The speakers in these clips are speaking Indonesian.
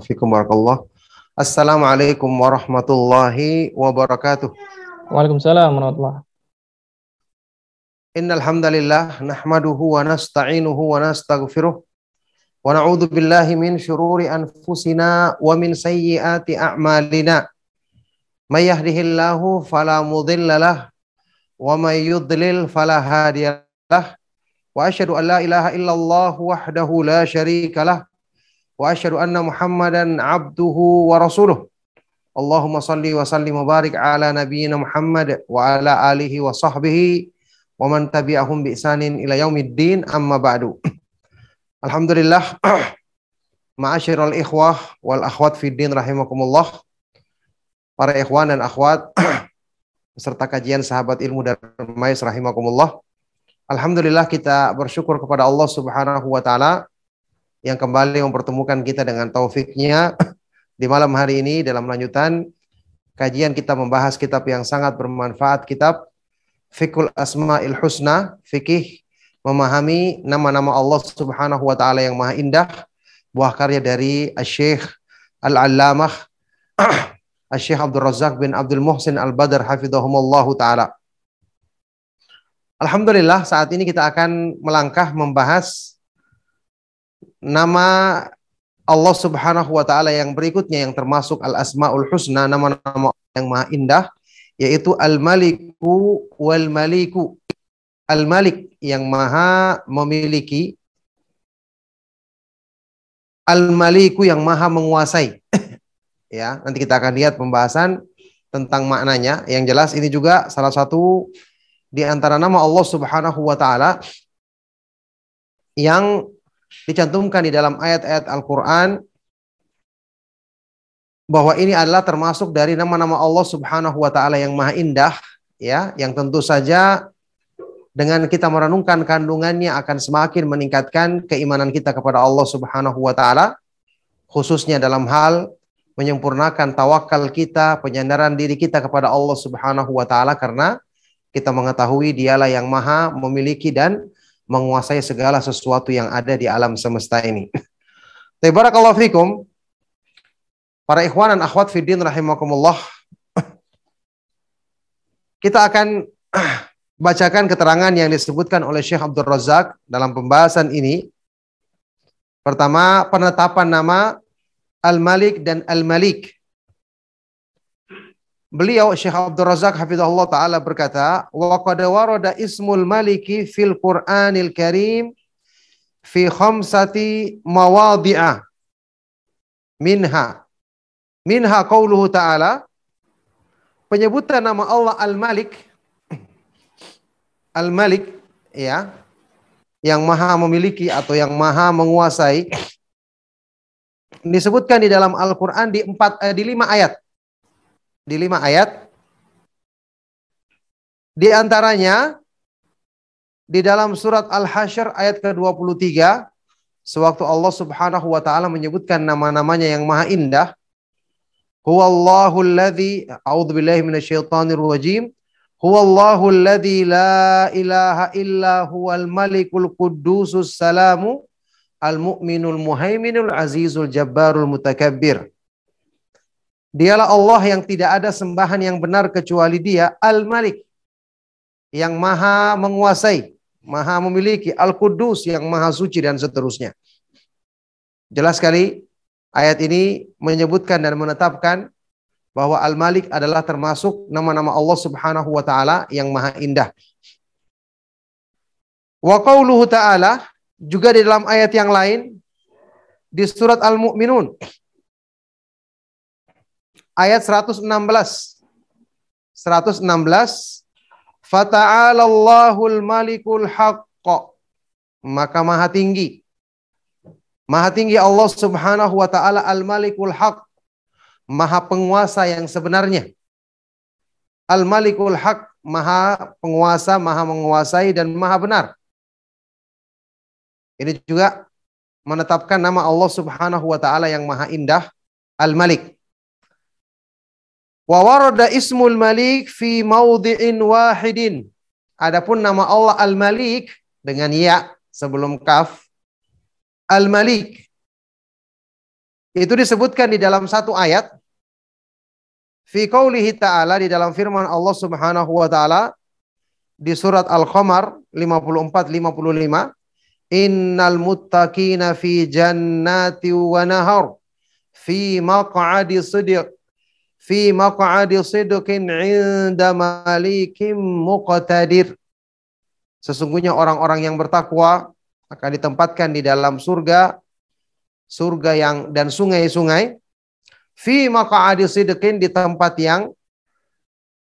Wafikum barakallah. Assalamualaikum warahmatullahi wabarakatuh. Waalaikumsalam warahmatullahi Innal hamdalillah nahmaduhu wa nasta'inuhu wa nastaghfiruh wa na'udzu billahi min syururi anfusina wa min sayyiati a'malina. May yahdihillahu fala mudilla lah wa may yudlil fala hadiyalah. Wa asyhadu an la ilaha illallah wahdahu la syarika lah wa asyhadu anna Muhammadan abduhu wa rasuluh. Allahumma salli wa sallim wa barik ala nabiyyina Muhammad wa ala alihi wa sahbihi wa man tabi'ahum bi ihsanin ila yaumiddin amma ba'du. Alhamdulillah ma'asyiral ikhwah wal akhwat fid din rahimakumullah. Para ikhwan dan akhwat beserta kajian sahabat ilmu dan mais rahimakumullah. Alhamdulillah kita bersyukur kepada Allah Subhanahu wa taala yang kembali mempertemukan kita dengan taufiknya di malam hari ini dalam lanjutan kajian kita membahas kitab yang sangat bermanfaat kitab Fikul Asma'il Husna fikih memahami nama-nama Allah Subhanahu wa taala yang maha indah buah karya dari Syekh Al-Allamah Syekh Abdul Razak bin Abdul Muhsin Al-Badr hafizahumullah taala. Alhamdulillah saat ini kita akan melangkah membahas nama Allah Subhanahu wa taala yang berikutnya yang termasuk Al Asmaul Husna nama-nama yang maha indah yaitu Al Maliku wal Maliku. Al Malik yang maha memiliki Al Maliku yang maha menguasai. ya, nanti kita akan lihat pembahasan tentang maknanya. Yang jelas ini juga salah satu di antara nama Allah Subhanahu wa taala yang dicantumkan di dalam ayat-ayat Al-Quran bahwa ini adalah termasuk dari nama-nama Allah Subhanahu wa taala yang maha indah ya yang tentu saja dengan kita merenungkan kandungannya akan semakin meningkatkan keimanan kita kepada Allah Subhanahu wa taala khususnya dalam hal menyempurnakan tawakal kita, penyandaran diri kita kepada Allah Subhanahu wa taala karena kita mengetahui dialah yang maha memiliki dan menguasai segala sesuatu yang ada di alam semesta ini. Tabarakallahu fikum. Para ikhwan dan akhwat fiddin rahimakumullah. Kita akan bacakan keterangan yang disebutkan oleh Syekh Abdul Razak dalam pembahasan ini. Pertama, penetapan nama Al-Malik dan Al-Malik. Beliau Syekh Abdul Razak hafizahullah taala berkata, "Wa qad warada ismul maliki fil Qur'anil Karim fi khamsati mawadhi'a minha. Minha qauluhu ta'ala penyebutan nama Allah Al-Malik Al-Malik ya yang maha memiliki atau yang maha menguasai disebutkan di dalam Al-Qur'an di empat eh, di lima ayat di lima ayat. Di antaranya di dalam surat Al-Hasyr ayat ke-23 sewaktu Allah Subhanahu wa taala menyebutkan nama-namanya yang maha indah Huwallahu alladhi a'udzu billahi minasyaitonir rajim Huwallahu alladhi la ilaha illa huwal malikul quddusus salamu al-mu'minul muhaiminul azizul jabbarul mutakabbir Dialah Allah yang tidak ada sembahan yang benar kecuali Dia, Al-Malik, yang maha menguasai, maha memiliki, Al-Qudus yang maha suci dan seterusnya. Jelas sekali ayat ini menyebutkan dan menetapkan bahwa Al-Malik adalah termasuk nama-nama Allah Subhanahu wa taala yang maha indah. Wa qauluhu ta'ala juga di dalam ayat yang lain di surat Al-Mu'minun ayat 116. 116 Fata'alallahul malikul haqqa. Maka maha tinggi. Maha tinggi Allah subhanahu wa ta'ala al-malikul haq. maha penguasa yang sebenarnya. Al-Malikul Haq, maha penguasa, maha menguasai dan maha benar. Ini juga menetapkan nama Allah Subhanahu wa taala yang maha indah, Al-Malik. Wa warada ismul Malik fi maudhi'in wahidin. Adapun nama Allah Al-Malik dengan ya sebelum kaf Al-Malik. Itu disebutkan di dalam satu ayat. Fi qaulihi ta'ala di dalam firman Allah Subhanahu wa taala di surat Al-Qamar 54 55 Innal muttaqina fi jannati wa nahar fi maq'adi sidq fi maq'adi sidqin 'inda malikim muqtadir. Sesungguhnya orang-orang yang bertakwa akan ditempatkan di dalam surga surga yang dan sungai-sungai. Fi maq'adi sidqin di tempat yang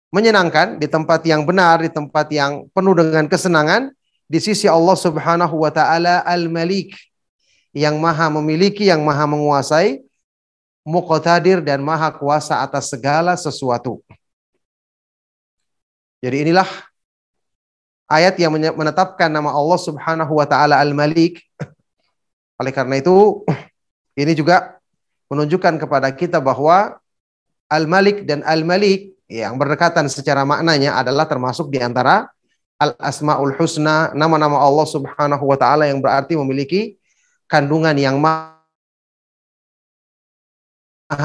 menyenangkan, di tempat yang benar, di tempat yang penuh dengan kesenangan. Di sisi Allah Subhanahu wa taala Al-Malik yang maha memiliki, yang maha menguasai, muqtadir dan maha kuasa atas segala sesuatu. Jadi inilah ayat yang menetapkan nama Allah Subhanahu wa taala Al-Malik. Oleh karena itu, ini juga menunjukkan kepada kita bahwa Al-Malik dan Al-Malik yang berdekatan secara maknanya adalah termasuk di antara Al-Asmaul Husna, nama-nama Allah Subhanahu wa taala yang berarti memiliki kandungan yang maha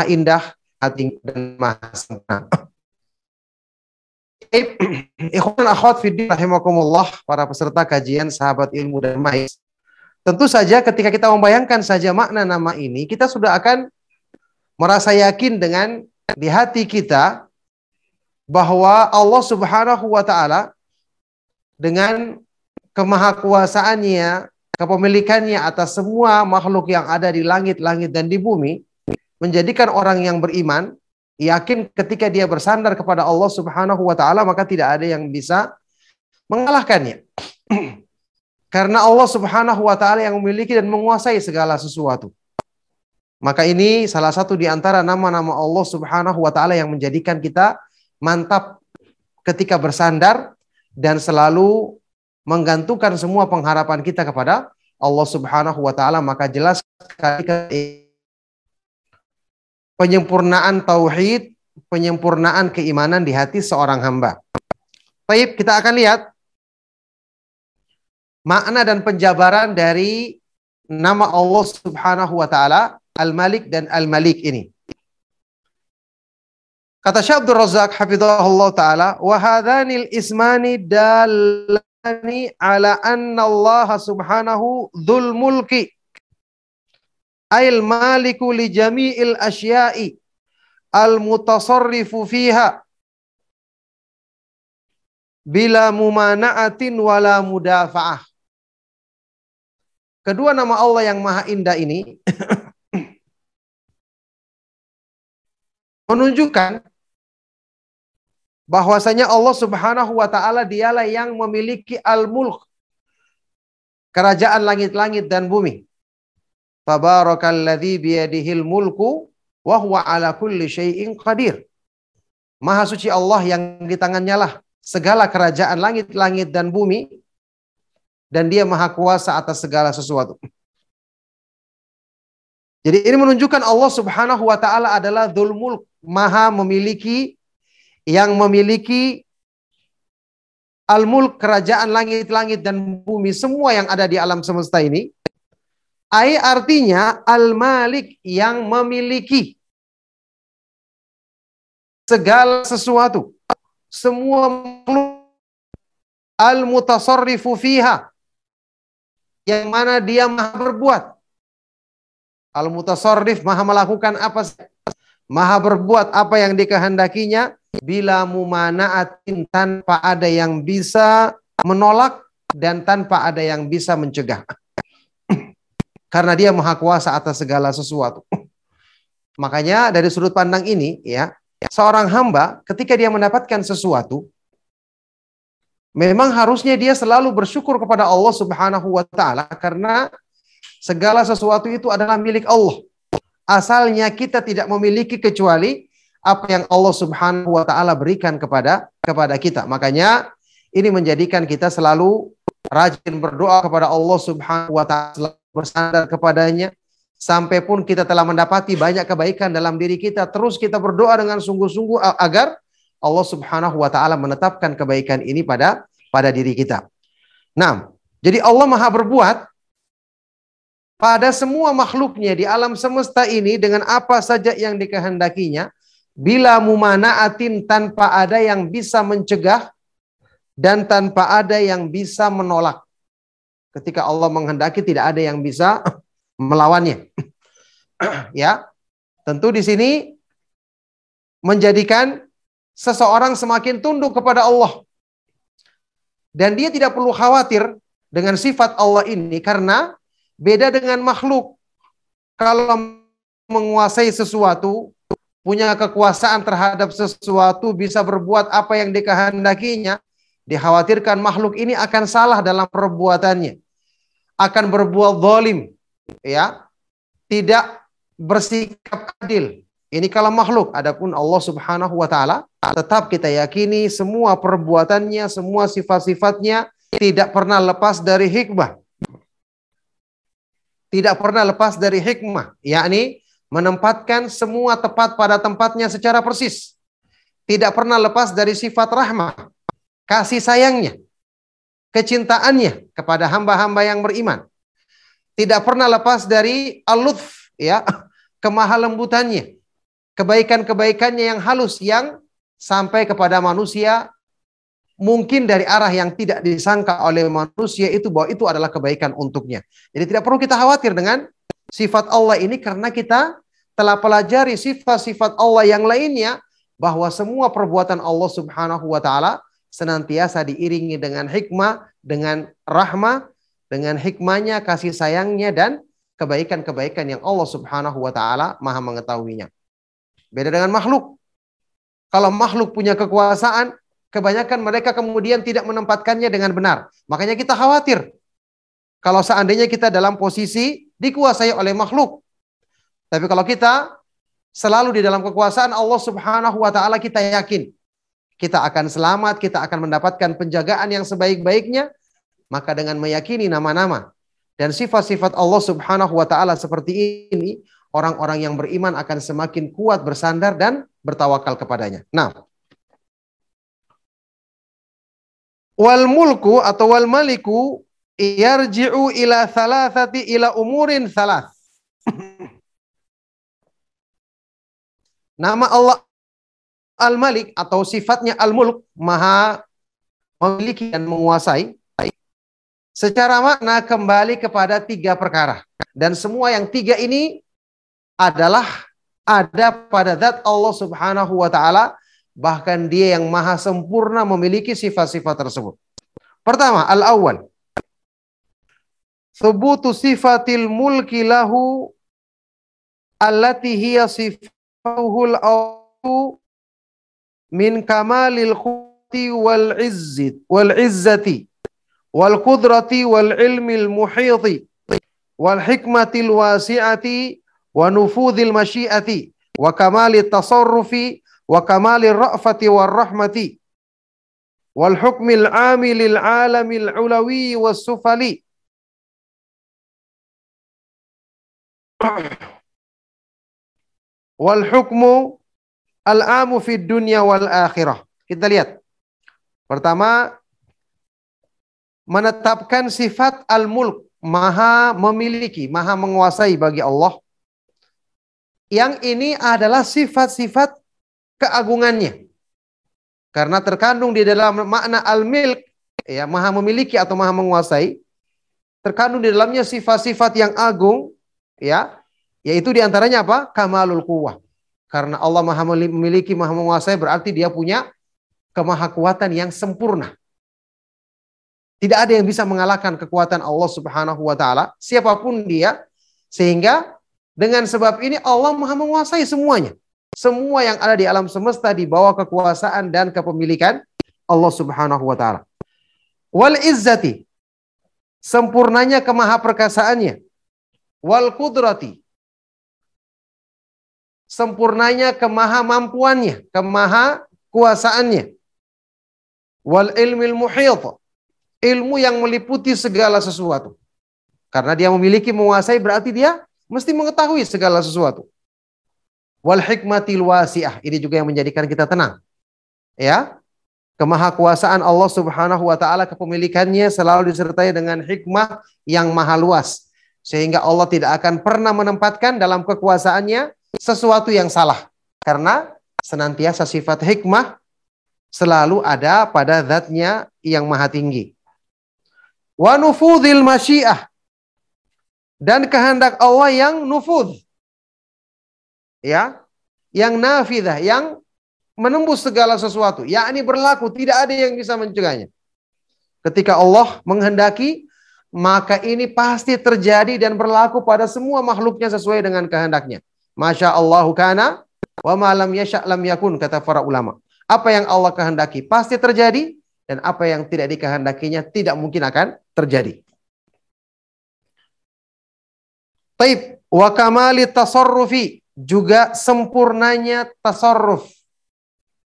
indah, hati dan maha sempurna. Ikhwan akhwat fiddin rahimakumullah, para peserta kajian sahabat ilmu dan mais. Tentu saja ketika kita membayangkan saja makna nama ini, kita sudah akan merasa yakin dengan di hati kita bahwa Allah Subhanahu wa taala dengan kemahakuasaannya, kepemilikannya atas semua makhluk yang ada di langit-langit dan di bumi, menjadikan orang yang beriman yakin ketika dia bersandar kepada Allah Subhanahu wa taala maka tidak ada yang bisa mengalahkannya. Karena Allah Subhanahu wa taala yang memiliki dan menguasai segala sesuatu. Maka ini salah satu di antara nama-nama Allah Subhanahu wa taala yang menjadikan kita mantap ketika bersandar dan selalu menggantungkan semua pengharapan kita kepada Allah Subhanahu wa taala maka jelas sekali penyempurnaan tauhid, penyempurnaan keimanan di hati seorang hamba. Baik, kita akan lihat makna dan penjabaran dari nama Allah Subhanahu wa taala Al-Malik dan Al-Malik ini. Kata Syekh Abdul Razak hafizahullah taala, wa hadhanil ismani dalani ala anna Allah subhanahu dzul mulki ail maliku li jami'il asya'i al mutasarrifu fiha bila mumana'atin wala mudafa'ah. Kedua nama Allah yang maha indah ini menunjukkan bahwasanya Allah Subhanahu wa taala dialah yang memiliki al-mulk kerajaan langit-langit dan bumi. Tabarakalladzi biyadihil mulku wa huwa ala kulli syai'in qadir. Maha suci Allah yang di tangannya lah segala kerajaan langit-langit dan bumi dan dia maha kuasa atas segala sesuatu. Jadi ini menunjukkan Allah Subhanahu wa taala adalah dzul mulk, maha memiliki yang memiliki al-mulk kerajaan langit-langit dan bumi semua yang ada di alam semesta ini. Ai artinya al-malik yang memiliki segala sesuatu. Semua al-mutasarrifu fiha yang mana dia maha berbuat. Al-mutasarrif maha melakukan apa maha berbuat apa yang dikehendakinya bila mumanaatin tanpa ada yang bisa menolak dan tanpa ada yang bisa mencegah. Karena dia maha kuasa atas segala sesuatu. Makanya dari sudut pandang ini ya, seorang hamba ketika dia mendapatkan sesuatu memang harusnya dia selalu bersyukur kepada Allah Subhanahu wa taala karena segala sesuatu itu adalah milik Allah. Asalnya kita tidak memiliki kecuali apa yang Allah Subhanahu wa taala berikan kepada kepada kita. Makanya ini menjadikan kita selalu rajin berdoa kepada Allah Subhanahu wa taala, bersandar kepadanya sampai pun kita telah mendapati banyak kebaikan dalam diri kita, terus kita berdoa dengan sungguh-sungguh agar Allah Subhanahu wa taala menetapkan kebaikan ini pada pada diri kita. Nah, jadi Allah Maha berbuat pada semua makhluknya di alam semesta ini dengan apa saja yang dikehendakinya bila mumanaatin tanpa ada yang bisa mencegah dan tanpa ada yang bisa menolak. Ketika Allah menghendaki tidak ada yang bisa melawannya. ya. Tentu di sini menjadikan seseorang semakin tunduk kepada Allah. Dan dia tidak perlu khawatir dengan sifat Allah ini karena Beda dengan makhluk. Kalau menguasai sesuatu, punya kekuasaan terhadap sesuatu, bisa berbuat apa yang dikehendakinya, dikhawatirkan makhluk ini akan salah dalam perbuatannya. Akan berbuat zalim, ya. Tidak bersikap adil. Ini kalau makhluk, adapun Allah Subhanahu wa taala tetap kita yakini semua perbuatannya, semua sifat-sifatnya tidak pernah lepas dari hikmah tidak pernah lepas dari hikmah, yakni menempatkan semua tepat pada tempatnya secara persis. Tidak pernah lepas dari sifat rahmah, kasih sayangnya, kecintaannya kepada hamba-hamba yang beriman. Tidak pernah lepas dari alutf, ya, kemahalembutannya, kebaikan-kebaikannya yang halus yang sampai kepada manusia mungkin dari arah yang tidak disangka oleh manusia itu bahwa itu adalah kebaikan untuknya. Jadi tidak perlu kita khawatir dengan sifat Allah ini karena kita telah pelajari sifat-sifat Allah yang lainnya bahwa semua perbuatan Allah Subhanahu wa taala senantiasa diiringi dengan hikmah, dengan rahmah, dengan hikmahnya, kasih sayangnya dan kebaikan-kebaikan yang Allah Subhanahu wa taala Maha mengetahuinya. Beda dengan makhluk. Kalau makhluk punya kekuasaan, kebanyakan mereka kemudian tidak menempatkannya dengan benar. Makanya kita khawatir kalau seandainya kita dalam posisi dikuasai oleh makhluk. Tapi kalau kita selalu di dalam kekuasaan Allah Subhanahu wa taala kita yakin kita akan selamat, kita akan mendapatkan penjagaan yang sebaik-baiknya, maka dengan meyakini nama-nama dan sifat-sifat Allah Subhanahu wa taala seperti ini, orang-orang yang beriman akan semakin kuat bersandar dan bertawakal kepadanya. Nah, Wal mulku atau wal maliku yarji'u ila thalathati ila umurin thalath. Nama Allah Al-Malik atau sifatnya Al-Mulk, maha memiliki dan menguasai. Secara makna kembali kepada tiga perkara. Dan semua yang tiga ini adalah ada pada zat Allah subhanahu wa ta'ala Bahkan dia yang maha sempurna memiliki sifat-sifat tersebut. Pertama, al-awwal. Thubutu sifatil mulki lahu allati hiya sifatuhul من كمال القوة والعزة والعزة والقدرة والعلم المحيط والحكمة الواسعة ونفوذ المشيئة وكمال التصرف وكمال الرأفة والرحمة والحكم العام للعالم العلوي والسفلي. والحكم al amu fid dunya wal akhirah. Kita lihat. Pertama menetapkan sifat al-mulk, maha memiliki, maha menguasai bagi Allah. Yang ini adalah sifat-sifat keagungannya. Karena terkandung di dalam makna al-milk, ya, maha memiliki atau maha menguasai, terkandung di dalamnya sifat-sifat yang agung, ya, yaitu di antaranya apa? Kamalul kuwah. Karena Allah maha memiliki, maha menguasai, berarti dia punya kemahakuatan yang sempurna. Tidak ada yang bisa mengalahkan kekuatan Allah Subhanahu wa taala, siapa pun dia, sehingga dengan sebab ini Allah maha menguasai semuanya. Semua yang ada di alam semesta di bawah kekuasaan dan kepemilikan Allah Subhanahu wa taala. Wal izzati sempurnanya kemahaperkasaannya. Wal kudrati sempurnanya kemahamampuannya, kemaha kuasaannya. Wal ilmil muhit. Ilmu yang meliputi segala sesuatu. Karena dia memiliki menguasai berarti dia mesti mengetahui segala sesuatu. Wal hikmatil wasi'ah. Ini juga yang menjadikan kita tenang. Ya. Kemahakuasaan Allah Subhanahu wa taala kepemilikannya selalu disertai dengan hikmah yang maha luas. Sehingga Allah tidak akan pernah menempatkan dalam kekuasaannya sesuatu yang salah. Karena senantiasa sifat hikmah selalu ada pada zatnya yang maha tinggi. Wa nufudhil masyiah. Dan kehendak Allah yang nufud. Ya. Yang nafidah, yang menembus segala sesuatu. Yakni berlaku, tidak ada yang bisa mencegahnya. Ketika Allah menghendaki, maka ini pasti terjadi dan berlaku pada semua makhluknya sesuai dengan kehendaknya. Masya Allah kana wa malam yasha lam yakun kata para ulama. Apa yang Allah kehendaki pasti terjadi dan apa yang tidak dikehendakinya tidak mungkin akan terjadi. Taib wa kamali tasarrufi juga sempurnanya tasarruf.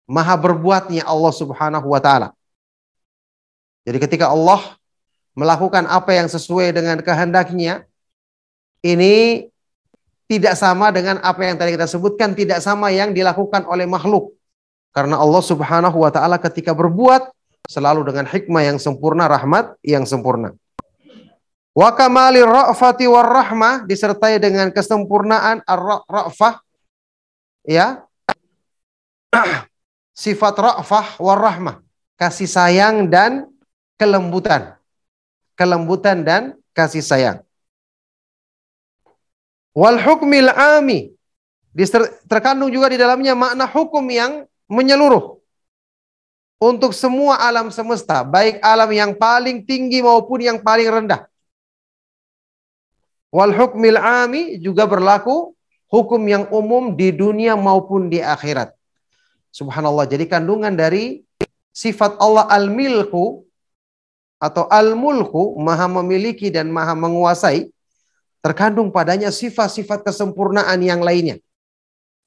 Maha berbuatnya Allah Subhanahu wa taala. Jadi ketika Allah melakukan apa yang sesuai dengan kehendaknya, ini tidak sama dengan apa yang tadi kita sebutkan, tidak sama yang dilakukan oleh makhluk. Karena Allah Subhanahu wa taala ketika berbuat selalu dengan hikmah yang sempurna, rahmat yang sempurna. Wa kamali ra'fati war rahmah disertai dengan kesempurnaan ar-ra'fah ya. Sifat ra'fah war rahmah, kasih sayang dan kelembutan. Kelembutan dan kasih sayang. Wal hukmil ami terkandung juga di dalamnya makna hukum yang menyeluruh untuk semua alam semesta, baik alam yang paling tinggi maupun yang paling rendah. Wal hukmil ami juga berlaku hukum yang umum di dunia maupun di akhirat. Subhanallah. Jadi kandungan dari sifat Allah al-milku atau al-mulku, maha memiliki dan maha menguasai, terkandung padanya sifat-sifat kesempurnaan yang lainnya.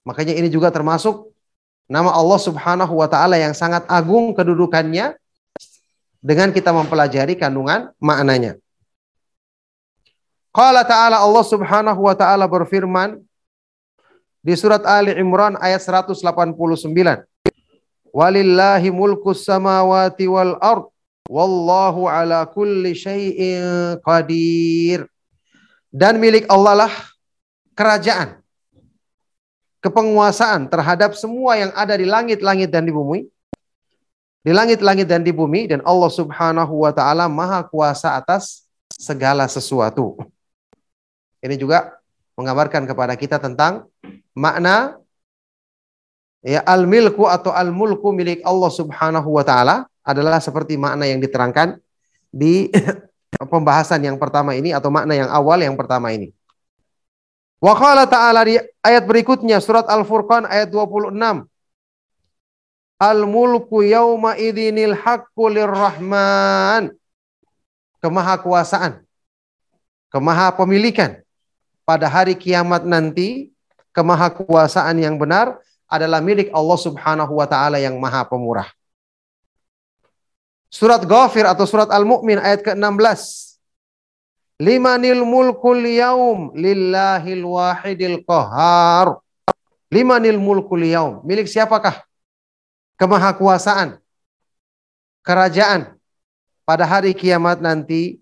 Makanya ini juga termasuk nama Allah Subhanahu wa taala yang sangat agung kedudukannya dengan kita mempelajari kandungan maknanya. Qala ta'ala Allah Subhanahu wa taala berfirman di surat Ali Imran ayat 189. Walillahi mulkus samawati wal ard wallahu ala kulli syai'in qadir. Dan milik Allah lah kerajaan kepenguasaan terhadap semua yang ada di langit-langit dan di bumi. Di langit-langit dan di bumi dan Allah Subhanahu wa taala maha kuasa atas segala sesuatu. Ini juga menggambarkan kepada kita tentang makna ya al-milku atau al-mulku milik Allah Subhanahu wa taala adalah seperti makna yang diterangkan di pembahasan yang pertama ini atau makna yang awal yang pertama ini. Wa qala ta'ala di ayat berikutnya surat Al-Furqan ayat 26. Al-mulku yauma idinil haqqu lirrahman. Kemahakuasaan. Kemahapemilikan. Pada hari kiamat nanti, kemahakuasaan yang benar adalah milik Allah Subhanahu wa taala yang Maha Pemurah. Surat Ghafir atau surat Al-Mu'min ayat ke-16. Limanil mulkul yaum lillahil wahidil qahar. Limanil mulkul yaum. Milik siapakah? Kemahakuasaan. Kerajaan. Pada hari kiamat nanti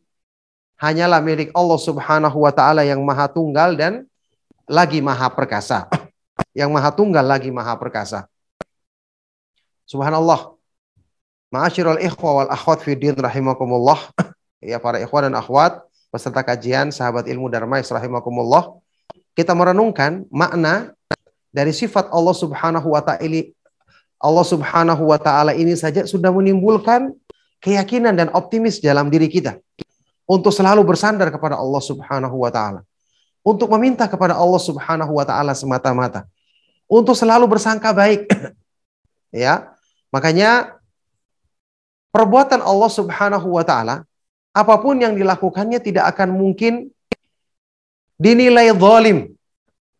hanyalah milik Allah Subhanahu wa taala yang maha tunggal dan lagi maha perkasa. Yang maha tunggal lagi maha perkasa. Subhanallah. Ma'asyiral ikhwa wal akhwat fi din rahimakumullah. Ya para ikhwan dan akhwat peserta kajian sahabat ilmu Dharma rahimakumullah, kita merenungkan makna dari sifat Allah Subhanahu wa taala Allah Subhanahu wa taala ini saja sudah menimbulkan keyakinan dan optimis dalam diri kita untuk selalu bersandar kepada Allah Subhanahu wa taala. Untuk meminta kepada Allah Subhanahu wa taala semata-mata. Untuk selalu bersangka baik. ya. Makanya perbuatan Allah Subhanahu wa taala apa pun yang dilakukannya tidak akan mungkin dinilai zalim.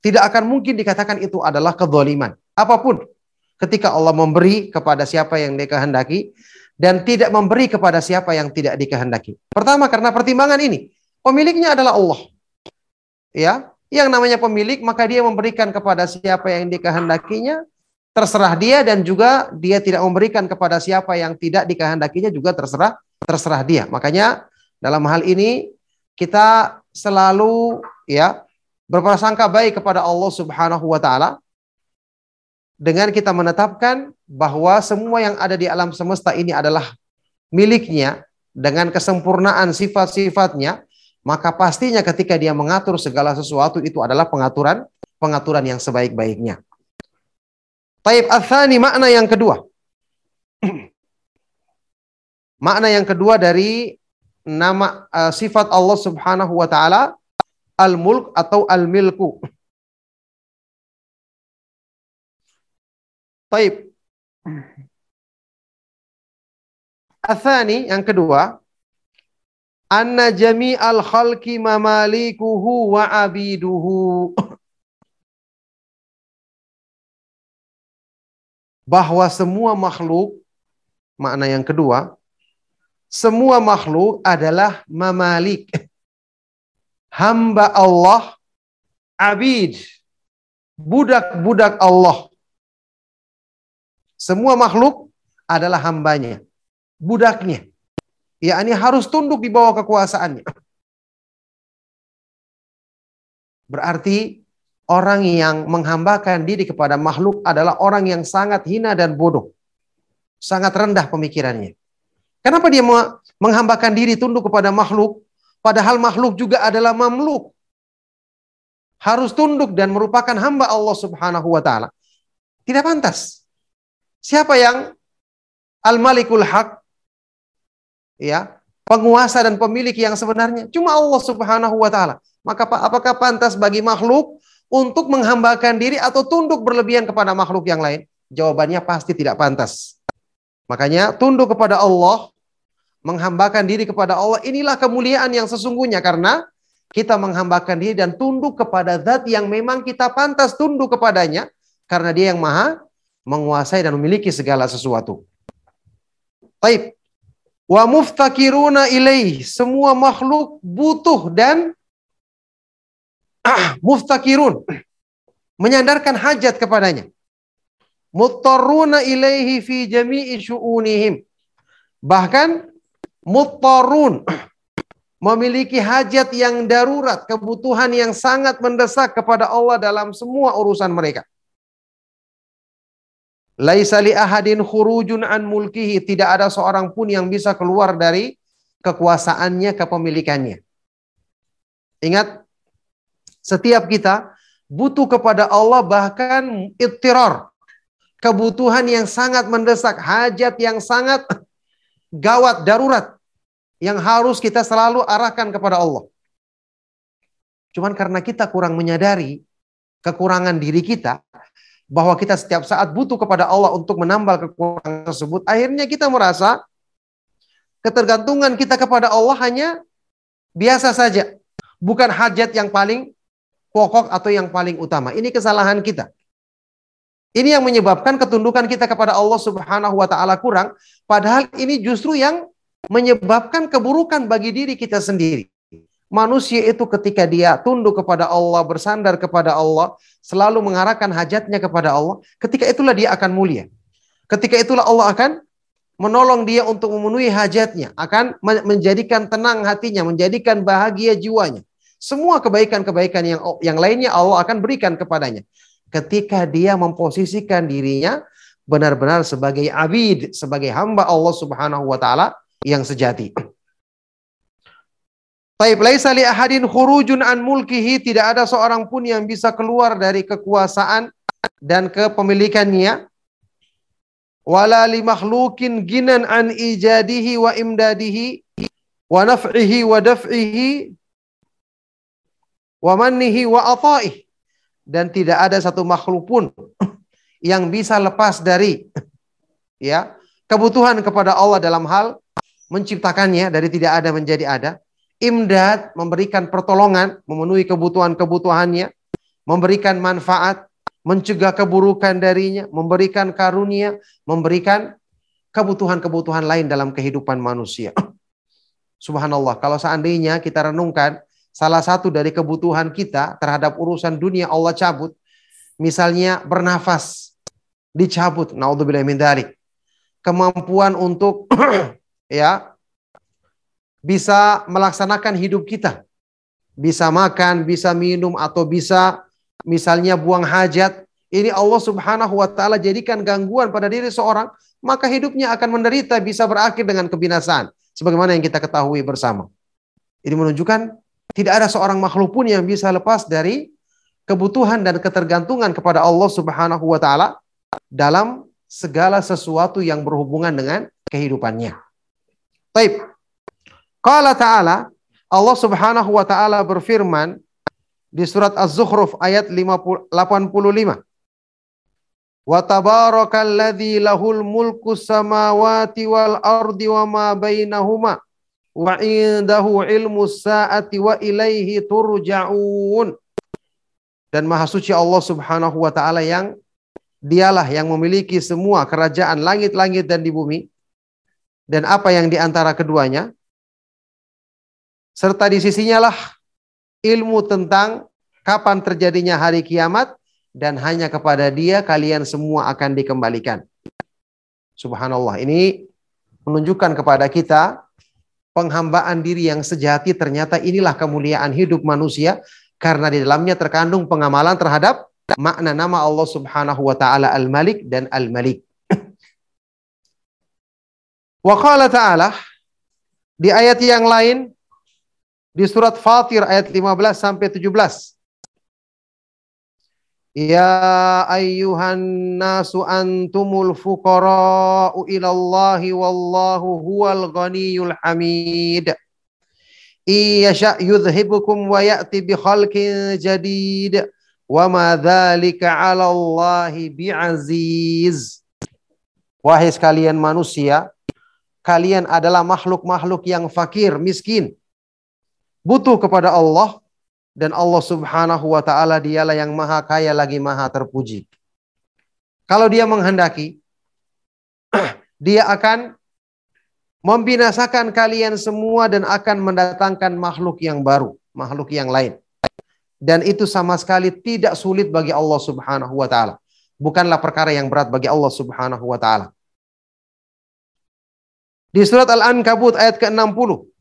Tidak akan mungkin dikatakan itu adalah kezaliman. Apa pun ketika Allah memberi kepada siapa yang dikehendaki dan tidak memberi kepada siapa yang tidak dikehendaki. Pertama karena pertimbangan ini, pemiliknya adalah Allah. Ya, yang namanya pemilik maka dia memberikan kepada siapa yang dikehendakinya terserah dia dan juga dia tidak memberikan kepada siapa yang tidak dikehendakinya juga terserah terserah dia. Makanya dalam hal ini kita selalu ya berprasangka baik kepada Allah Subhanahu wa taala dengan kita menetapkan bahwa semua yang ada di alam semesta ini adalah miliknya dengan kesempurnaan sifat-sifatnya, maka pastinya ketika dia mengatur segala sesuatu itu adalah pengaturan pengaturan yang sebaik-baiknya. Taib athani makna yang kedua. makna yang kedua dari nama uh, sifat Allah Subhanahu wa taala al-mulk atau al-milku. Taib. Athani yang kedua, anna jami'al khalqi mamalikuhu wa abiduhu. Bahwa semua makhluk, makna yang kedua, semua makhluk adalah mamalik. Hamba Allah, abid, budak-budak Allah. Semua makhluk adalah hambanya, budaknya. Ya, ini harus tunduk di bawah kekuasaannya. Berarti orang yang menghambakan diri kepada makhluk adalah orang yang sangat hina dan bodoh. Sangat rendah pemikirannya. Kenapa dia menghambakan diri tunduk kepada makhluk? Padahal makhluk juga adalah mamluk. Harus tunduk dan merupakan hamba Allah subhanahu wa ta'ala. Tidak pantas. Siapa yang al-malikul haq? Ya, penguasa dan pemilik yang sebenarnya cuma Allah Subhanahu wa taala. Maka apakah pantas bagi makhluk untuk menghambakan diri atau tunduk berlebihan kepada makhluk yang lain? Jawabannya pasti tidak pantas. Makanya tunduk kepada Allah, menghambakan diri kepada Allah, inilah kemuliaan yang sesungguhnya karena kita menghambakan diri dan tunduk kepada zat yang memang kita pantas tunduk kepadanya karena dia yang maha menguasai dan memiliki segala sesuatu. Taib. Wa muftakiruna ilaih. Semua makhluk butuh dan muftakirun menyandarkan hajat kepadanya. Muttaruna ilaihi fi jami'i syu'unihim. Bahkan muttarun memiliki hajat yang darurat kebutuhan yang sangat mendesak kepada Allah dalam semua urusan mereka. Laisa li ahadin khurujun an mulkihi. Tidak ada seorang pun yang bisa keluar dari kekuasaannya kepemilikannya. Ingat setiap kita butuh kepada Allah bahkan ittirar. Kebutuhan yang sangat mendesak, hajat yang sangat gawat, darurat. Yang harus kita selalu arahkan kepada Allah. Cuman karena kita kurang menyadari kekurangan diri kita, bahwa kita setiap saat butuh kepada Allah untuk menambal kekurangan tersebut, akhirnya kita merasa ketergantungan kita kepada Allah hanya biasa saja. Bukan hajat yang paling pokok atau yang paling utama. Ini kesalahan kita. Ini yang menyebabkan ketundukan kita kepada Allah Subhanahu wa taala kurang, padahal ini justru yang menyebabkan keburukan bagi diri kita sendiri. Manusia itu ketika dia tunduk kepada Allah, bersandar kepada Allah, selalu mengarahkan hajatnya kepada Allah, ketika itulah dia akan mulia. Ketika itulah Allah akan menolong dia untuk memenuhi hajatnya, akan menjadikan tenang hatinya, menjadikan bahagia jiwanya. Semua kebaikan-kebaikan yang yang lainnya Allah akan berikan kepadanya. Ketika dia memposisikan dirinya benar-benar sebagai abid, sebagai hamba Allah Subhanahu wa taala yang sejati. Taib laisa li ahadin khurujun an mulkihi tidak ada seorang pun yang bisa keluar dari kekuasaan dan kepemilikannya wala li makhlukin ginan an ijadihi wa imdadihi wa naf'ihi wa daf'ihi wa mannihi wa ataih dan tidak ada satu makhluk pun yang bisa lepas dari ya kebutuhan kepada Allah dalam hal menciptakannya dari tidak ada menjadi ada imdad memberikan pertolongan memenuhi kebutuhan-kebutuhannya memberikan manfaat, mencegah keburukan darinya, memberikan karunia, memberikan kebutuhan-kebutuhan lain dalam kehidupan manusia. Subhanallah, kalau seandainya kita renungkan salah satu dari kebutuhan kita terhadap urusan dunia Allah cabut, misalnya bernafas dicabut, naudzubillah min dzalik. Kemampuan untuk ya bisa melaksanakan hidup kita. Bisa makan, bisa minum atau bisa misalnya buang hajat, ini Allah Subhanahu wa taala jadikan gangguan pada diri seorang, maka hidupnya akan menderita bisa berakhir dengan kebinasaan sebagaimana yang kita ketahui bersama. Ini menunjukkan tidak ada seorang makhluk pun yang bisa lepas dari kebutuhan dan ketergantungan kepada Allah Subhanahu wa taala dalam segala sesuatu yang berhubungan dengan kehidupannya. Taib. Qala ta'ala Allah Subhanahu wa taala berfirman di surat Az-Zukhruf ayat 85. Wa tabarakalladzi lahul mulku samawati wal ardi wa ma bainahuma wa indahu ilmu sa'ati wa ilaihi turja'un. Dan maha suci Allah Subhanahu wa taala yang dialah yang memiliki semua kerajaan langit-langit dan di bumi dan apa yang di antara keduanya serta di sisinya lah ilmu tentang kapan terjadinya hari kiamat dan hanya kepada dia kalian semua akan dikembalikan. Subhanallah. Ini menunjukkan kepada kita penghambaan diri yang sejati ternyata inilah kemuliaan hidup manusia karena di dalamnya terkandung pengamalan terhadap makna nama Allah Subhanahu wa taala Al-Malik dan Al-Malik. Wa qala ta'ala di ayat yang lain di surat Fatir ayat 15 sampai 17. Ya ayyuhan nasu antumul fuqara'u ilallahi wallahu huwal ghaniyul hamid. Iyasha yudhibukum wa ya'ti bi khalqin jadid. Wa ma dzalika 'ala Allahi bi'aziz. Wahai sekalian manusia, kalian adalah makhluk-makhluk yang fakir, miskin butuh kepada Allah dan Allah Subhanahu wa taala dialah yang maha kaya lagi maha terpuji. Kalau dia menghendaki dia akan membinasakan kalian semua dan akan mendatangkan makhluk yang baru, makhluk yang lain. Dan itu sama sekali tidak sulit bagi Allah Subhanahu wa taala. Bukanlah perkara yang berat bagi Allah Subhanahu wa taala. Di surat Al-Ankabut ayat ke-60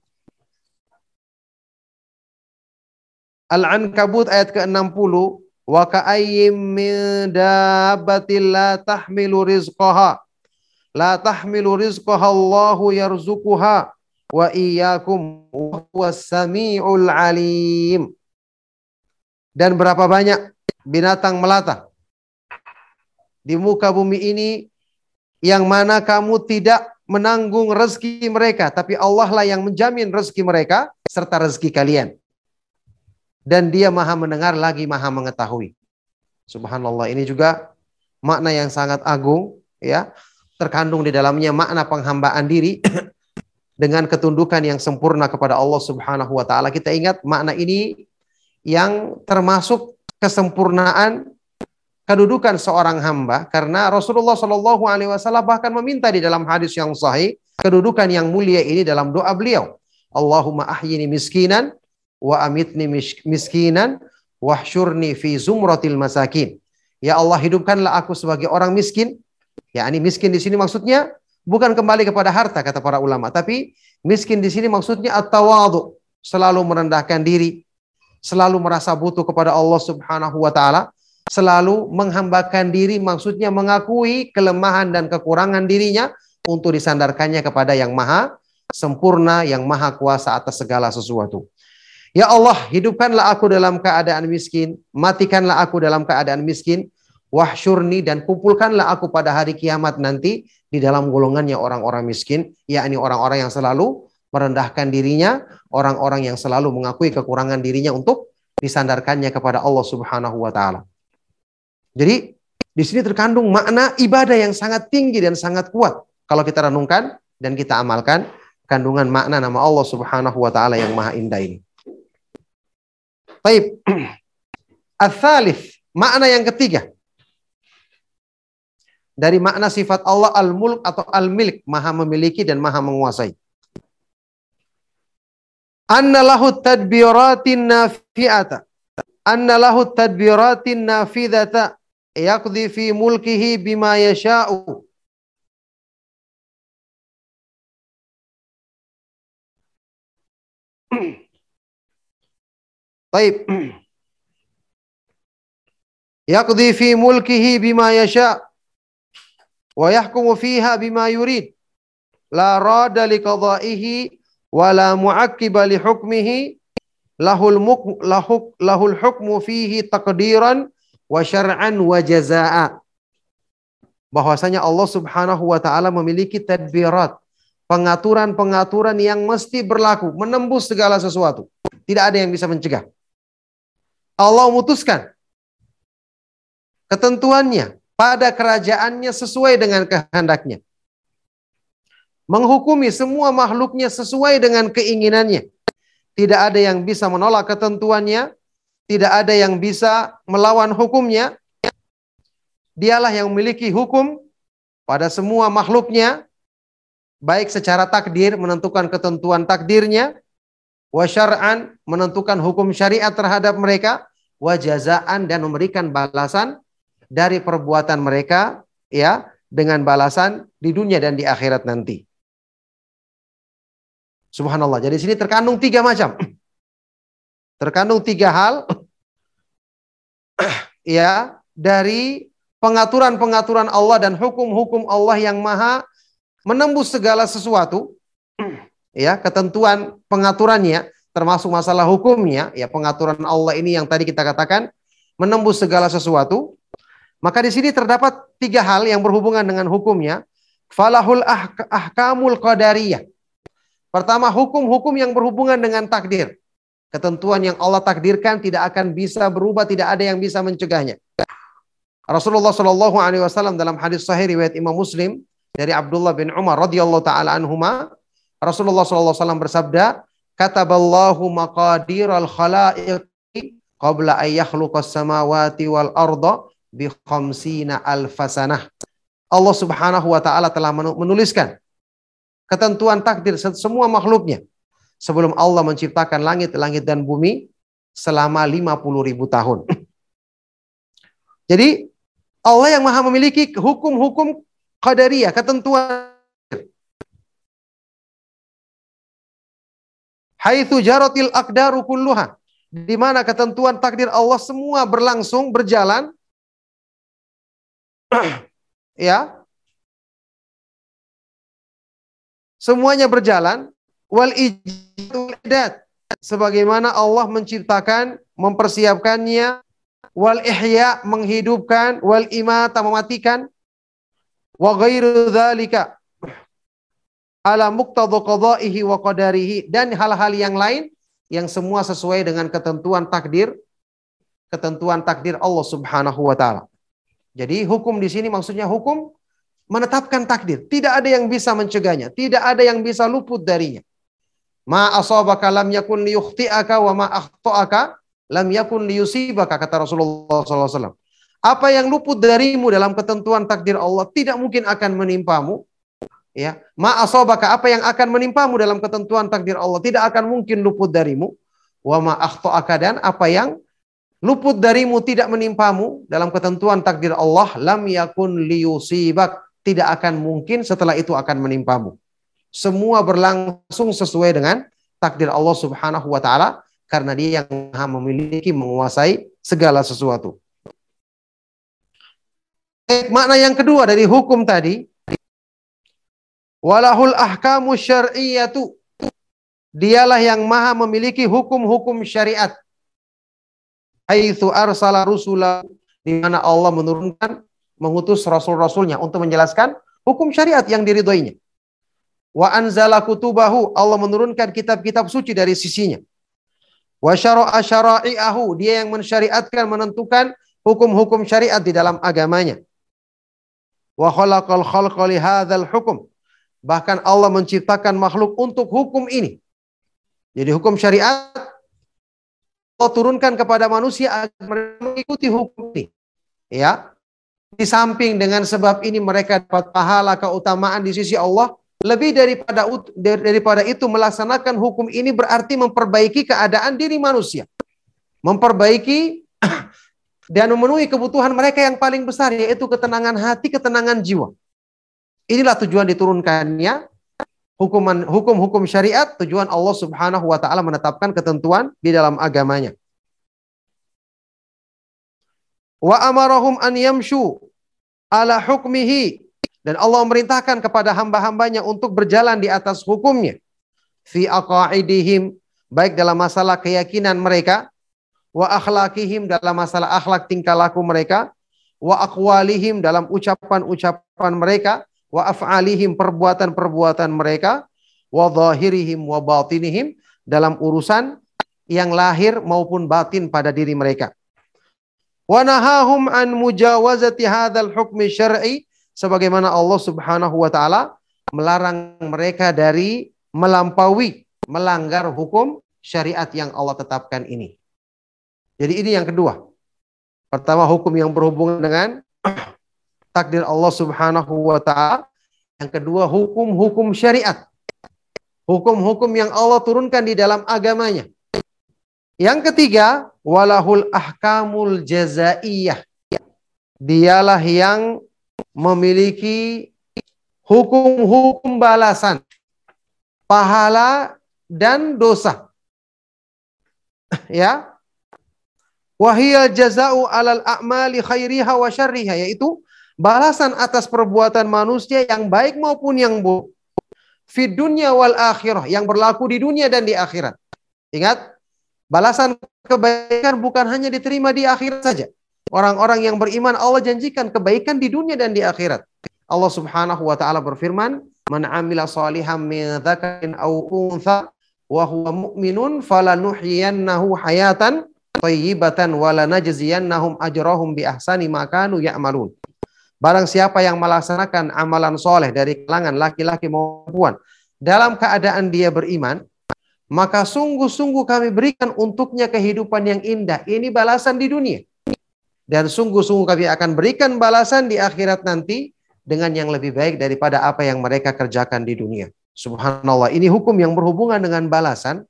Al-Ankabut ayat ke-60 wa ka'ayyim min dabbatin la tahmilu rizqaha. La tahmilu rizqaha Allahu yarzuquha wa iyyakum wa samiul alim. Dan berapa banyak binatang melata di muka bumi ini yang mana kamu tidak menanggung rezeki mereka tapi Allah lah yang menjamin rezeki mereka serta rezeki kalian dan dia maha mendengar lagi maha mengetahui. Subhanallah ini juga makna yang sangat agung ya terkandung di dalamnya makna penghambaan diri dengan ketundukan yang sempurna kepada Allah Subhanahu wa taala. Kita ingat makna ini yang termasuk kesempurnaan kedudukan seorang hamba karena Rasulullah Shallallahu alaihi wasallam bahkan meminta di dalam hadis yang sahih kedudukan yang mulia ini dalam doa beliau. Allahumma ahyini miskinan wa amitni miskinan wahsyurni fi zumratil masakin. Ya Allah hidupkanlah aku sebagai orang miskin. Ya ini miskin di sini maksudnya bukan kembali kepada harta kata para ulama, tapi miskin di sini maksudnya at-tawadhu, selalu merendahkan diri, selalu merasa butuh kepada Allah Subhanahu wa taala, selalu menghambakan diri maksudnya mengakui kelemahan dan kekurangan dirinya untuk disandarkannya kepada yang maha sempurna, yang maha kuasa atas segala sesuatu. Ya Allah, hidupkanlah aku dalam keadaan miskin, matikanlah aku dalam keadaan miskin, wahsyurni dan kumpulkanlah aku pada hari kiamat nanti di dalam golongannya orang-orang miskin, yakni orang-orang yang selalu merendahkan dirinya, orang-orang yang selalu mengakui kekurangan dirinya untuk disandarkannya kepada Allah Subhanahu wa taala. Jadi, di sini terkandung makna ibadah yang sangat tinggi dan sangat kuat kalau kita renungkan dan kita amalkan kandungan makna nama Allah Subhanahu wa taala yang maha indah ini. Baik. Al-thalith, makna yang ketiga. Dari makna sifat Allah al-mulk atau al-milk, maha memiliki dan maha menguasai. Anna lahu tadbiratin nafi'ata. Anna lahu tadbiratin nafidata yaqdi fi mulkihi bima yasha'u. Baik. Yaqdi fi mulkihi bima yasha' wa yahkumu fiha bima yurid. La rada li qada'ihi wa la mu'aqqiba li hukmihi lahul muk lahuk lahul hukmu fihi taqdiran wa syar'an wa jazaa'a. Bahwasanya Allah Subhanahu wa taala memiliki tadbirat, pengaturan-pengaturan yang mesti berlaku, menembus segala sesuatu. Tidak ada yang bisa mencegah. Allah memutuskan ketentuannya pada kerajaannya sesuai dengan kehendaknya. Menghukumi semua makhluknya sesuai dengan keinginannya. Tidak ada yang bisa menolak ketentuannya. Tidak ada yang bisa melawan hukumnya. Dialah yang memiliki hukum pada semua makhluknya. Baik secara takdir menentukan ketentuan takdirnya. Wasyar'an menentukan hukum syariat terhadap mereka. Wajazaan dan memberikan balasan dari perbuatan mereka ya dengan balasan di dunia dan di akhirat nanti. Subhanallah. Jadi sini terkandung tiga macam. Terkandung tiga hal ya dari pengaturan-pengaturan Allah dan hukum-hukum Allah yang maha menembus segala sesuatu ya ketentuan pengaturannya termasuk masalah hukumnya ya pengaturan Allah ini yang tadi kita katakan menembus segala sesuatu maka di sini terdapat tiga hal yang berhubungan dengan hukumnya falahul ahkamul qadariyah Pertama, hukum-hukum yang berhubungan dengan takdir. Ketentuan yang Allah takdirkan tidak akan bisa berubah, tidak ada yang bisa mencegahnya. Rasulullah Shallallahu Alaihi Wasallam dalam hadis sahih riwayat Imam Muslim dari Abdullah bin Umar radhiyallahu taala anhuma, Rasulullah Wasallam bersabda, "Kataballahu maqadir al khalaiqi qabla an yakhluqas samawati wal arda bi khamsina alfasanah." Allah Subhanahu wa taala telah menuliskan ketentuan takdir semua makhluknya sebelum Allah menciptakan langit, langit dan bumi selama 50 ribu tahun. Jadi Allah yang maha memiliki hukum-hukum qadariyah, ketentuan Haitsu jaratil aqdaru kulluha. Di mana ketentuan takdir Allah semua berlangsung, berjalan. ya, semuanya berjalan. Wal ijadat sebagaimana Allah menciptakan mempersiapkannya. Wal ihya menghidupkan. Wal imata mematikan. Wa ghairu ala muqtadha qada'ihi wa qadarihi dan hal-hal yang lain yang semua sesuai dengan ketentuan takdir ketentuan takdir Allah Subhanahu wa taala. Jadi hukum di sini maksudnya hukum menetapkan takdir. Tidak ada yang bisa mencegahnya. Tidak ada yang bisa luput darinya. Ma asabaka lam yakun liyukhti'aka wa ma akhta'aka lam yakun liyusibaka kata Rasulullah SAW. Apa yang luput darimu dalam ketentuan takdir Allah tidak mungkin akan menimpamu. Ya, ma asabaka apa yang akan menimpamu dalam ketentuan takdir Allah tidak akan mungkin luput darimu. Wa ma akhta'aka dan apa yang luput darimu tidak menimpamu dalam ketentuan takdir Allah lam yakun liyusibak tidak akan mungkin setelah itu akan menimpamu. Semua berlangsung sesuai dengan takdir Allah Subhanahu wa taala karena Dia yang memiliki menguasai segala sesuatu. Makna yang kedua dari hukum tadi walahul ahkamu syar'iyyatu Dialah yang maha memiliki hukum-hukum syariat. Haitsu arsala rusula di mana Allah menurunkan mengutus rasul-rasulnya untuk menjelaskan hukum syariat yang diridhoinya. Wa anzala kutubahu, Allah menurunkan kitab-kitab suci dari sisinya. Wa syara'a syara'i'ahu, dia yang mensyariatkan, menentukan hukum-hukum syariat di dalam agamanya. Wa khalaqal khalqa li hukum. Bahkan Allah menciptakan makhluk untuk hukum ini. Jadi hukum syariat Allah turunkan kepada manusia agar mengikuti hukum ini. Ya. Di samping dengan sebab ini mereka dapat pahala keutamaan di sisi Allah, lebih daripada daripada itu melaksanakan hukum ini berarti memperbaiki keadaan diri manusia. Memperbaiki dan memenuhi kebutuhan mereka yang paling besar yaitu ketenangan hati, ketenangan jiwa. Inilah tujuan diturunkannya hukuman hukum-hukum syariat tujuan Allah Subhanahu wa taala menetapkan ketentuan di dalam agamanya. Wa amarahum an yamshu ala hukmihi dan Allah memerintahkan kepada hamba-hambanya untuk berjalan di atas hukumnya fi aqaidihim baik dalam masalah keyakinan mereka wa akhlakihim dalam masalah akhlak tingkah laku mereka wa aqwalihim dalam ucapan-ucapan mereka wa af'alihim perbuatan-perbuatan mereka wa zahirihim wa batinihim dalam urusan yang lahir maupun batin pada diri mereka. Wa nahahum an mujawazati hadzal hukmi syar'i sebagaimana Allah Subhanahu wa taala melarang mereka dari melampaui melanggar hukum syariat yang Allah tetapkan ini. Jadi ini yang kedua. Pertama hukum yang berhubungan dengan takdir Allah Subhanahu wa taala. Yang kedua hukum-hukum syariat. Hukum-hukum yang Allah turunkan di dalam agamanya. Yang ketiga, walahul ahkamul jazaiyah. Dialah yang memiliki hukum-hukum balasan, pahala dan dosa. Ya. Wahiyal jaza'u alal a'mali khairiha wa syarriha yaitu balasan atas perbuatan manusia yang baik maupun yang buruk. Fi dunya wal akhirah, yang berlaku di dunia dan di akhirat. Ingat, balasan kebaikan bukan hanya diterima di akhirat saja. Orang-orang yang beriman Allah janjikan kebaikan di dunia dan di akhirat. Allah Subhanahu wa taala berfirman, "Man 'amila shalihan min dzakarin aw untha wa huwa mu'minun falanuhyiyannahu hayatan thayyibatan wa lanajziyannahum ajrahum bi ahsani ma kanu ya'malun." Barang siapa yang melaksanakan amalan soleh dari kalangan laki-laki maupun perempuan dalam keadaan dia beriman, maka sungguh-sungguh kami berikan untuknya kehidupan yang indah. Ini balasan di dunia. Dan sungguh-sungguh kami akan berikan balasan di akhirat nanti dengan yang lebih baik daripada apa yang mereka kerjakan di dunia. Subhanallah, ini hukum yang berhubungan dengan balasan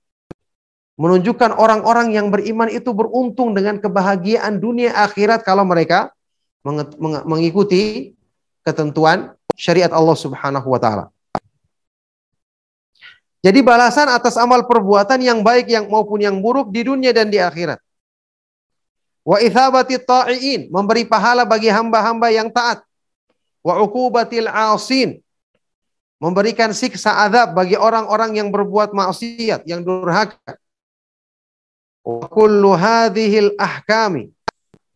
menunjukkan orang-orang yang beriman itu beruntung dengan kebahagiaan dunia akhirat kalau mereka mengikuti ketentuan syariat Allah Subhanahu wa taala. Jadi balasan atas amal perbuatan yang baik yang maupun yang buruk di dunia dan di akhirat. Wa ithabati ta'iin, memberi pahala bagi hamba-hamba yang taat. Wa uqubatil asin, memberikan siksa azab bagi orang-orang yang berbuat maksiat, yang durhaka. Wa kullu hadhil ahkami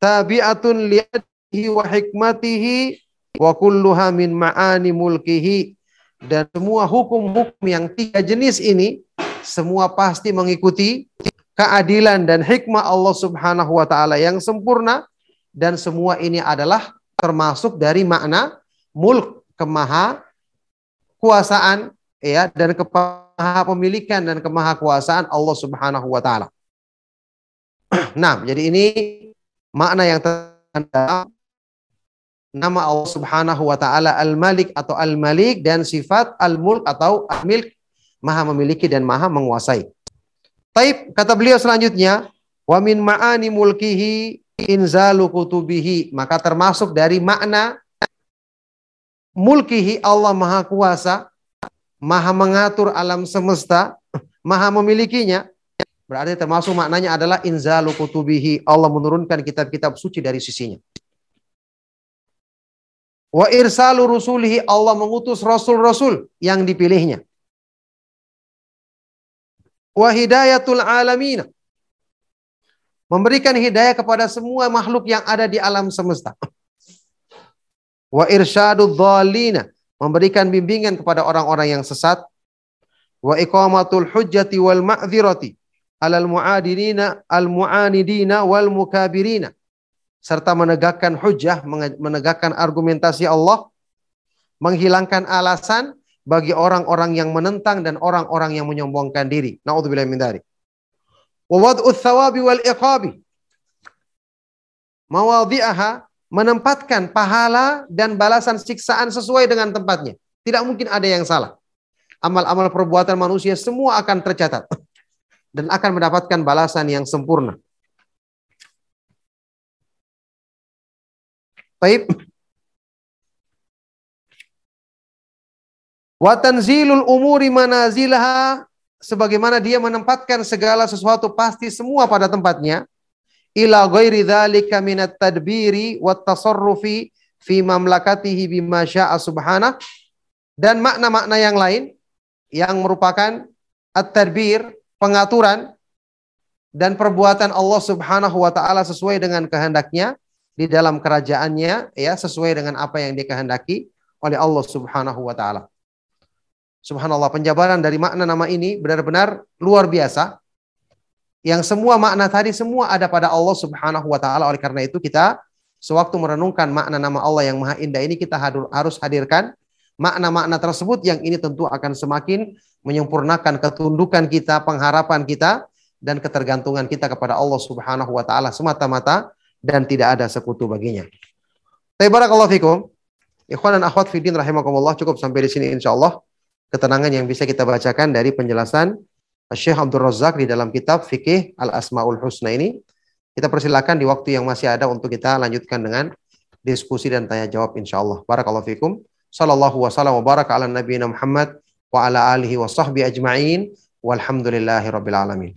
tabi'atun li wa hikmatihi wa kulluha min ma'ani mulkihi dan semua hukum-hukum yang tiga jenis ini semua pasti mengikuti keadilan dan hikmah Allah Subhanahu wa taala yang sempurna dan semua ini adalah termasuk dari makna mulk kemaha kuasaan ya dan kemaha pemilikan dan kemaha kuasaan Allah Subhanahu wa taala. Nah, jadi ini makna yang terdapat nama Allah Subhanahu wa taala Al-Malik atau Al-Malik dan sifat Al-Mulk atau Al-Milk Maha memiliki dan Maha menguasai. Taib kata beliau selanjutnya, wa min ma'ani mulkihi inzalu kutubihi, maka termasuk dari makna mulkihi Allah Maha kuasa, Maha mengatur alam semesta, Maha memilikinya. Berarti termasuk maknanya adalah inzalu kutubihi, Allah menurunkan kitab-kitab suci dari sisinya. Wa irsalu rusulihi Allah mengutus rasul-rasul yang dipilihnya. Wa hidayatul alamin. Memberikan hidayah kepada semua makhluk yang ada di alam semesta. Wa irsyadul dhalina. Memberikan bimbingan kepada orang-orang yang sesat. Wa iqamatul hujjati wal ma'zirati alal mu'adinina al mu'anidina wal mukabirina serta menegakkan hujah, menegakkan argumentasi Allah, menghilangkan alasan bagi orang-orang yang menentang dan orang-orang yang menyombongkan diri. Nauzubillah min dzalik. wa wad'u thawabi wal iqabi. Mawadhi'aha menempatkan pahala dan balasan siksaan sesuai dengan tempatnya. Tidak mungkin ada yang salah. Amal-amal perbuatan manusia semua akan tercatat dan akan mendapatkan balasan yang sempurna. Baik. Wa tanzilul umuri manazilaha sebagaimana dia menempatkan segala sesuatu pasti semua pada tempatnya ila ghairi dzalika minat tadbiri wat tasarrufi fi mamlakatihi bima syaa subhanahu dan makna-makna yang lain yang merupakan at-tadbir, pengaturan dan perbuatan Allah Subhanahu wa taala sesuai dengan kehendaknya di dalam kerajaannya ya sesuai dengan apa yang dikehendaki oleh Allah Subhanahu wa taala. Subhanallah, penjabaran dari makna nama ini benar-benar luar biasa. Yang semua makna tadi semua ada pada Allah Subhanahu wa taala. Oleh karena itu kita sewaktu merenungkan makna nama Allah yang Maha Indah ini kita harus hadirkan makna-makna tersebut yang ini tentu akan semakin menyempurnakan ketundukan kita, pengharapan kita dan ketergantungan kita kepada Allah Subhanahu wa taala semata-mata dan tidak ada sekutu baginya. Barakallahu fikum. Ikhwan dan akhwat fiddin rahimakumullah cukup sampai di sini insyaallah ketenangan yang bisa kita bacakan dari penjelasan Syekh Abdul Razak di dalam kitab Fikih Al-Asmaul Husna ini. Kita persilakan di waktu yang masih ada untuk kita lanjutkan dengan diskusi dan tanya jawab insyaallah. Barakallahu fikum. Sallallahu wasallam wa baraka ala nabiyina Muhammad wa ala alihi wa sahbihi ajma'in. Walhamdulillahi rabbil alamin.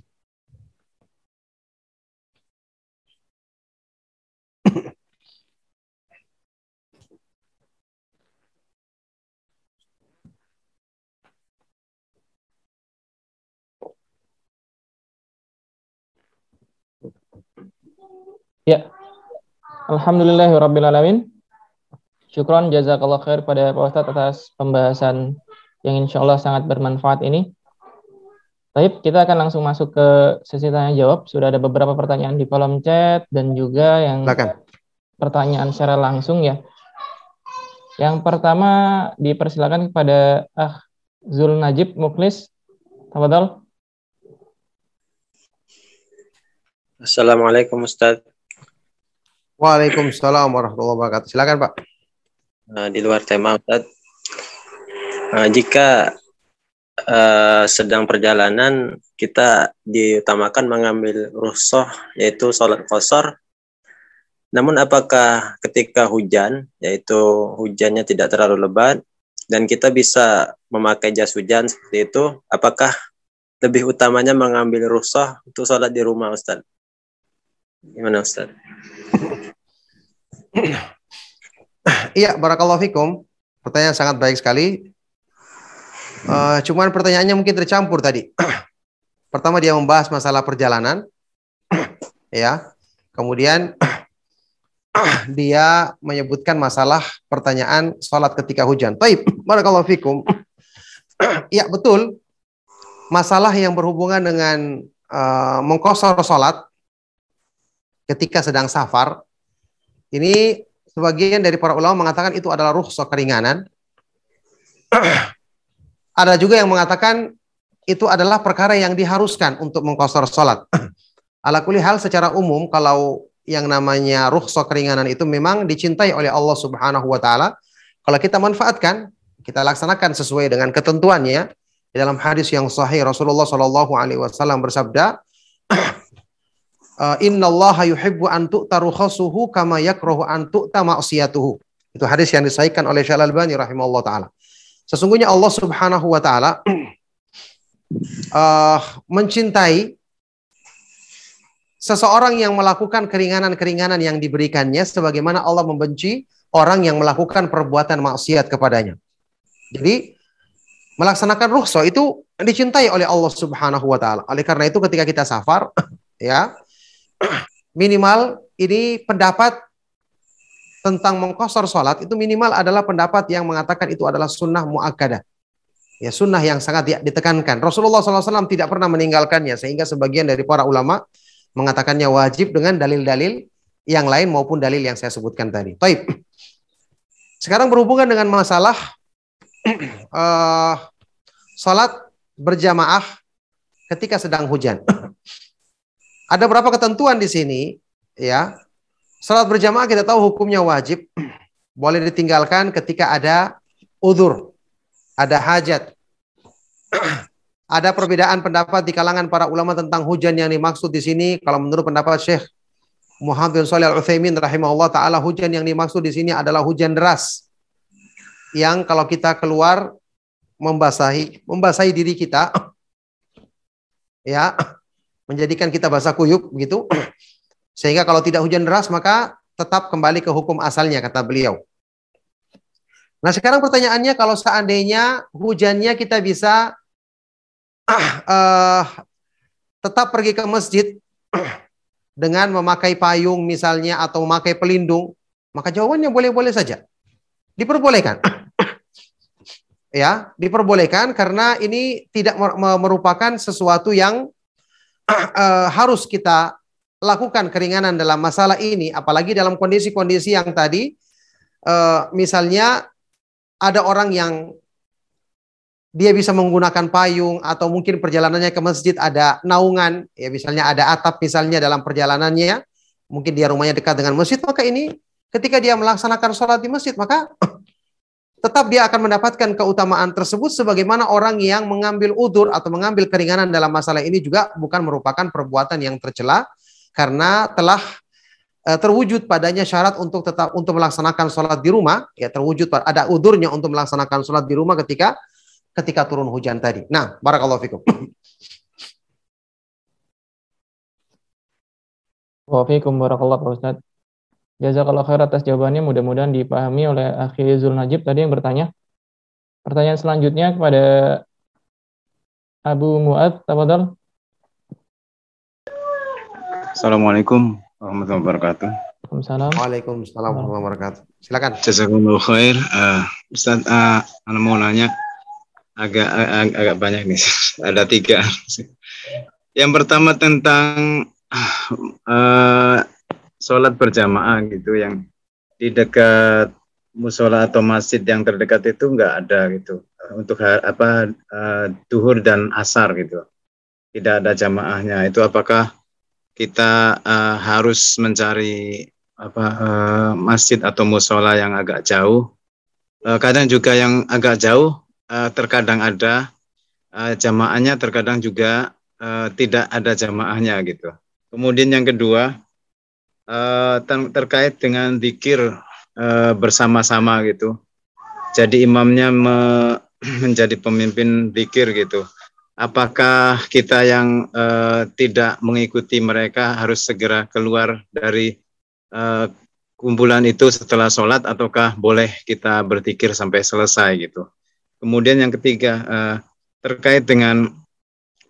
Ya. Alhamdulillahirrabbilalamin. Syukron jazakallah khair pada Pak Ustadz atas pembahasan yang insya Allah sangat bermanfaat ini. Baik, kita akan langsung masuk ke sesi tanya jawab. Sudah ada beberapa pertanyaan di kolom chat dan juga yang Silakan. pertanyaan secara langsung ya. Yang pertama dipersilakan kepada Ah Zul Najib Muklis. Tafadhol. Assalamualaikum Ustaz. Waalaikumsalam warahmatullahi wabarakatuh. Silakan Pak. Uh, di luar tema Ustaz. Uh, jika uh, sedang perjalanan kita diutamakan mengambil rusoh yaitu sholat kosor. Namun apakah ketika hujan yaitu hujannya tidak terlalu lebat dan kita bisa memakai jas hujan seperti itu, apakah lebih utamanya mengambil rusoh untuk sholat di rumah Ustaz? Gimana Ustaz? Iya, barakallahu fikum. Pertanyaan sangat baik sekali. Uh, cuman pertanyaannya mungkin tercampur tadi. Pertama dia membahas masalah perjalanan, ya. Kemudian dia menyebutkan masalah pertanyaan sholat ketika hujan. Taib, barakallahu fikum. Iya betul. Masalah yang berhubungan dengan uh, mengkosor sholat ketika sedang safar ini sebagian dari para ulama mengatakan itu adalah rukhsah keringanan. Ada juga yang mengatakan itu adalah perkara yang diharuskan untuk mengkosor sholat. Ala kuli hal secara umum kalau yang namanya rukhsah keringanan itu memang dicintai oleh Allah Subhanahu wa taala. Kalau kita manfaatkan, kita laksanakan sesuai dengan ketentuannya. Di dalam hadis yang sahih Rasulullah Shallallahu alaihi wasallam bersabda, innallaha yuhibbu an tu'ta rukhasuhu kama yakrahu an tu'ta. Itu hadis yang disahihkan oleh Syekh Al-Albani rahimahullah taala. Sesungguhnya Allah Subhanahu wa taala uh, mencintai seseorang yang melakukan keringanan-keringanan yang diberikannya sebagaimana Allah membenci orang yang melakukan perbuatan maksiat kepadanya. Jadi melaksanakan rukhsah itu dicintai oleh Allah Subhanahu wa taala. Oleh karena itu ketika kita safar ya, minimal ini pendapat tentang mengkosor sholat itu minimal adalah pendapat yang mengatakan itu adalah sunnah muakkadah. Ya sunnah yang sangat ditekankan. Rasulullah SAW tidak pernah meninggalkannya sehingga sebagian dari para ulama mengatakannya wajib dengan dalil-dalil yang lain maupun dalil yang saya sebutkan tadi. Taib. Sekarang berhubungan dengan masalah uh, sholat berjamaah ketika sedang hujan. Ada berapa ketentuan di sini ya. Salat berjamaah kita tahu hukumnya wajib. Boleh ditinggalkan ketika ada udur, ada hajat. ada perbedaan pendapat di kalangan para ulama tentang hujan yang dimaksud di sini. Kalau menurut pendapat Syekh Muhammad bin Shalih Al Utsaimin rahimahullah taala hujan yang dimaksud di sini adalah hujan deras. Yang kalau kita keluar membasahi membasahi diri kita ya menjadikan kita basah kuyup gitu. Sehingga kalau tidak hujan deras maka tetap kembali ke hukum asalnya kata beliau. Nah, sekarang pertanyaannya kalau seandainya hujannya kita bisa uh, tetap pergi ke masjid dengan memakai payung misalnya atau memakai pelindung, maka jawabannya boleh-boleh saja. Diperbolehkan. ya, diperbolehkan karena ini tidak merupakan sesuatu yang uh, harus kita lakukan keringanan dalam masalah ini, apalagi dalam kondisi-kondisi yang tadi, uh, misalnya ada orang yang dia bisa menggunakan payung atau mungkin perjalanannya ke masjid ada naungan, ya misalnya ada atap misalnya dalam perjalanannya, mungkin dia rumahnya dekat dengan masjid, maka ini ketika dia melaksanakan sholat di masjid, maka tetap dia akan mendapatkan keutamaan tersebut sebagaimana orang yang mengambil udur atau mengambil keringanan dalam masalah ini juga bukan merupakan perbuatan yang tercela karena telah Eh, terwujud padanya syarat untuk tetap untuk melaksanakan sholat di rumah, ya terwujud ada udurnya untuk melaksanakan sholat di rumah ketika ketika turun hujan tadi. Nah, barakallahu fikum. Barakallahu Pak Ustaz. Jazakallah khair atas jawabannya mudah-mudahan dipahami oleh Akhi Zul Najib tadi yang bertanya. Pertanyaan selanjutnya kepada Abu Muad, tafadhal. Assalamualaikum warahmatullahi wabarakatuh. Waalaikumsalam. Waalaikumsalam warahmatullahi wabarakatuh. Silakan. Jazakumullah khair. Uh, Ustaz, uh, anda mau nanya agak, agak agak banyak nih. Ada tiga. Yang pertama tentang uh, sholat berjamaah gitu yang di dekat musola atau masjid yang terdekat itu enggak ada gitu untuk apa uh, duhur dan asar gitu tidak ada jamaahnya itu apakah kita uh, harus mencari apa uh, masjid atau musola yang agak jauh. Uh, kadang juga yang agak jauh uh, terkadang ada uh, jamaahnya, terkadang juga uh, tidak ada jamaahnya gitu. Kemudian yang kedua uh, terkait dengan dikir uh, bersama-sama gitu. Jadi imamnya me menjadi pemimpin dikir gitu apakah kita yang uh, tidak mengikuti mereka harus segera keluar dari uh, kumpulan itu setelah sholat ataukah boleh kita berpikir sampai selesai gitu. Kemudian yang ketiga terkait dengan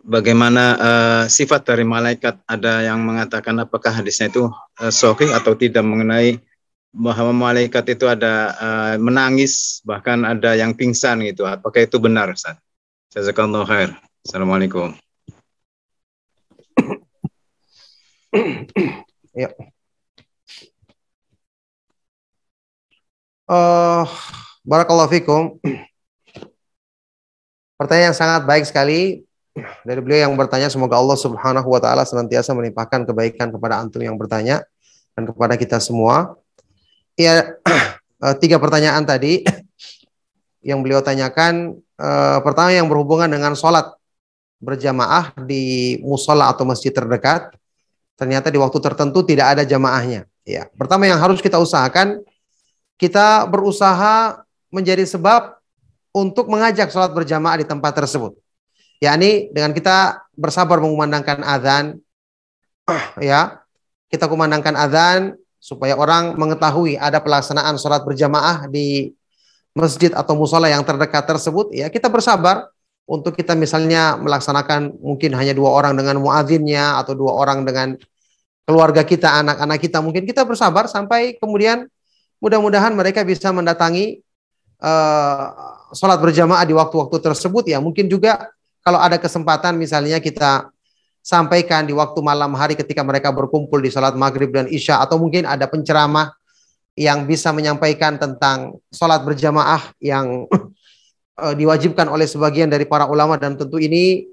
bagaimana uh, sifat dari malaikat ada yang mengatakan apakah hadisnya itu uh, sahih atau tidak mengenai bahwa malaikat itu ada uh, menangis bahkan ada yang pingsan gitu apakah itu benar Ustaz? Jazakallahu khair. Assalamualaikum. ya. Uh, Barakallahu fikum. Pertanyaan yang sangat baik sekali dari beliau yang bertanya semoga Allah Subhanahu wa taala senantiasa melimpahkan kebaikan kepada antum yang bertanya dan kepada kita semua. Ya, tiga pertanyaan tadi yang beliau tanyakan uh, pertama yang berhubungan dengan sholat berjamaah di musola atau masjid terdekat, ternyata di waktu tertentu tidak ada jamaahnya. Ya, pertama yang harus kita usahakan, kita berusaha menjadi sebab untuk mengajak sholat berjamaah di tempat tersebut. Yakni dengan kita bersabar mengumandangkan azan, ya, kita kumandangkan azan supaya orang mengetahui ada pelaksanaan sholat berjamaah di masjid atau musola yang terdekat tersebut. Ya, kita bersabar untuk kita misalnya melaksanakan mungkin hanya dua orang dengan muadzinnya atau dua orang dengan keluarga kita, anak-anak kita, mungkin kita bersabar sampai kemudian mudah-mudahan mereka bisa mendatangi uh, sholat berjamaah di waktu-waktu tersebut ya. Mungkin juga kalau ada kesempatan misalnya kita sampaikan di waktu malam hari ketika mereka berkumpul di sholat maghrib dan isya atau mungkin ada penceramah yang bisa menyampaikan tentang sholat berjamaah yang uh, diwajibkan oleh sebagian dari para ulama dan tentu ini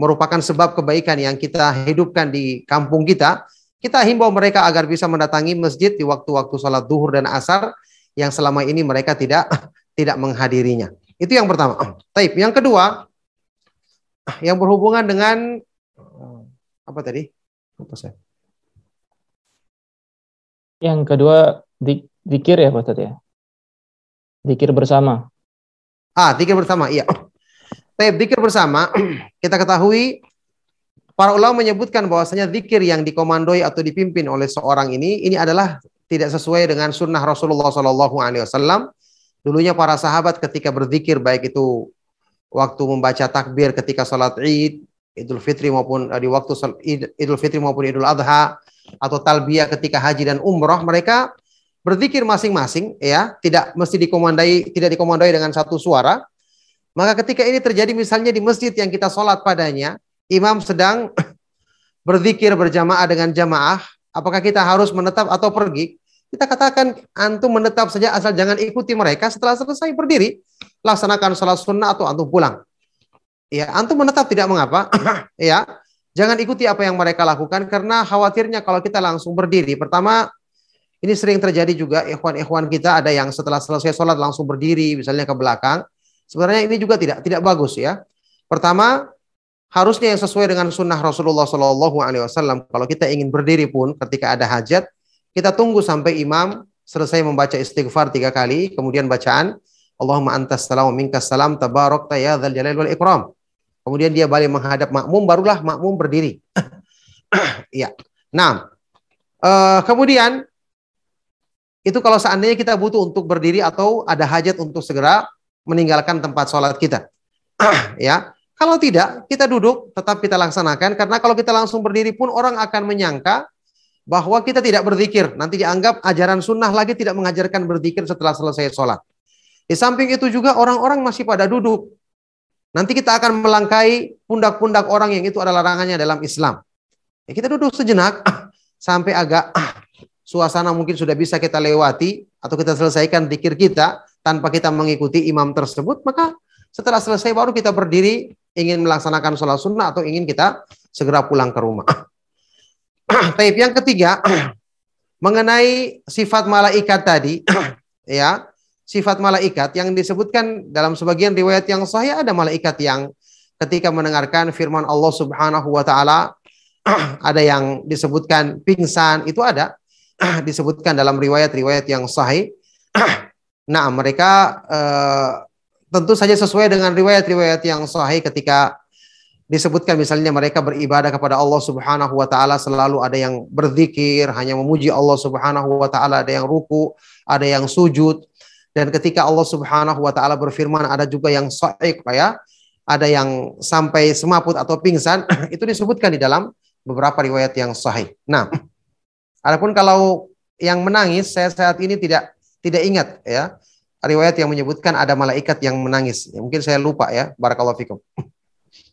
merupakan sebab kebaikan yang kita hidupkan di kampung kita, kita himbau mereka agar bisa mendatangi masjid di waktu-waktu sholat duhur dan asar yang selama ini mereka tidak tidak menghadirinya. Itu yang pertama. Taib. Yang kedua, yang berhubungan dengan apa tadi? Apa saya? Yang kedua, dik, dikir ya Pak Ustadz ya? Dikir bersama. Ah, dikir bersama, iya. Taib dikir bersama, kita ketahui para ulama menyebutkan bahwasanya zikir yang dikomandoi atau dipimpin oleh seorang ini ini adalah tidak sesuai dengan sunnah Rasulullah Shallallahu Alaihi Wasallam. Dulunya para sahabat ketika berzikir baik itu waktu membaca takbir ketika sholat id, idul fitri maupun eh, di waktu idul fitri maupun idul adha atau talbiyah ketika haji dan umroh mereka berzikir masing-masing ya tidak mesti dikomandai tidak dikomandai dengan satu suara maka ketika ini terjadi misalnya di masjid yang kita sholat padanya, imam sedang berzikir berjamaah dengan jamaah, apakah kita harus menetap atau pergi? Kita katakan antum menetap saja asal jangan ikuti mereka setelah selesai berdiri, laksanakan sholat sunnah atau antum pulang. Ya, antum menetap tidak mengapa. ya, jangan ikuti apa yang mereka lakukan karena khawatirnya kalau kita langsung berdiri. Pertama, ini sering terjadi juga ikhwan-ikhwan kita ada yang setelah selesai sholat langsung berdiri, misalnya ke belakang. Sebenarnya ini juga tidak tidak bagus ya. Pertama, harusnya yang sesuai dengan sunnah Rasulullah Shallallahu Alaihi Wasallam. Kalau kita ingin berdiri pun ketika ada hajat, kita tunggu sampai imam selesai membaca istighfar tiga kali, kemudian bacaan Allahumma antas salam minkas salam tabarak ya dzal jalal wal ikram. Kemudian dia balik menghadap makmum, barulah makmum berdiri. ya. Nah, uh, kemudian itu kalau seandainya kita butuh untuk berdiri atau ada hajat untuk segera meninggalkan tempat sholat kita. ya, kalau tidak, kita duduk, tetap kita laksanakan. Karena kalau kita langsung berdiri pun orang akan menyangka bahwa kita tidak berzikir. Nanti dianggap ajaran sunnah lagi tidak mengajarkan berzikir setelah selesai sholat. Di samping itu juga orang-orang masih pada duduk. Nanti kita akan melangkai pundak-pundak orang yang itu adalah larangannya dalam Islam. Ya, kita duduk sejenak sampai agak suasana mungkin sudah bisa kita lewati atau kita selesaikan zikir kita tanpa kita mengikuti imam tersebut, maka setelah selesai baru kita berdiri ingin melaksanakan sholat sunnah atau ingin kita segera pulang ke rumah. Taib yang ketiga mengenai sifat malaikat tadi, ya sifat malaikat yang disebutkan dalam sebagian riwayat yang sahih ada malaikat yang ketika mendengarkan firman Allah Subhanahu wa taala ada yang disebutkan pingsan itu ada disebutkan dalam riwayat-riwayat yang sahih. Nah, mereka uh, tentu saja sesuai dengan riwayat-riwayat yang sahih ketika disebutkan misalnya mereka beribadah kepada Allah Subhanahu wa taala selalu ada yang berzikir, hanya memuji Allah Subhanahu wa taala, ada yang ruku, ada yang sujud. Dan ketika Allah Subhanahu wa taala berfirman ada juga yang sa'ik ya. Ada yang sampai semaput atau pingsan, itu disebutkan di dalam beberapa riwayat yang sahih. Nah, adapun kalau yang menangis saya saat ini tidak tidak ingat ya riwayat yang menyebutkan ada malaikat yang menangis. Mungkin saya lupa ya. Barakallahu fikum.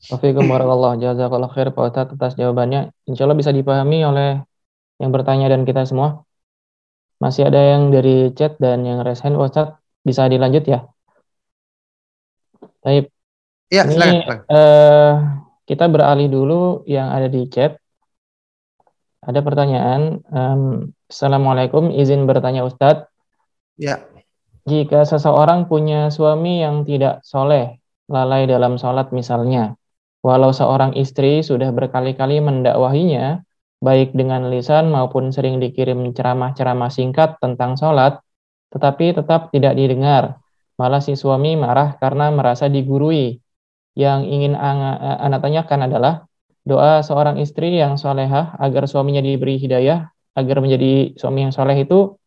Wafikum barakallah. Jazakallah khair Pak Ustadz atas jawabannya. Insya Allah bisa dipahami oleh yang bertanya dan kita semua. Masih ada yang dari chat dan yang raise hand Ustadz bisa dilanjut ya. Baik. Ya, Ini, silakan. Eh, kita beralih dulu yang ada di chat. Ada pertanyaan. Um, Assalamualaikum, izin bertanya Ustadz. Ya. Jika seseorang punya suami yang tidak soleh, lalai dalam sholat misalnya, walau seorang istri sudah berkali-kali mendakwahinya, baik dengan lisan maupun sering dikirim ceramah-ceramah singkat tentang sholat, tetapi tetap tidak didengar. Malah si suami marah karena merasa digurui. Yang ingin anak tanyakan adalah doa seorang istri yang solehah agar suaminya diberi hidayah, agar menjadi suami yang soleh itu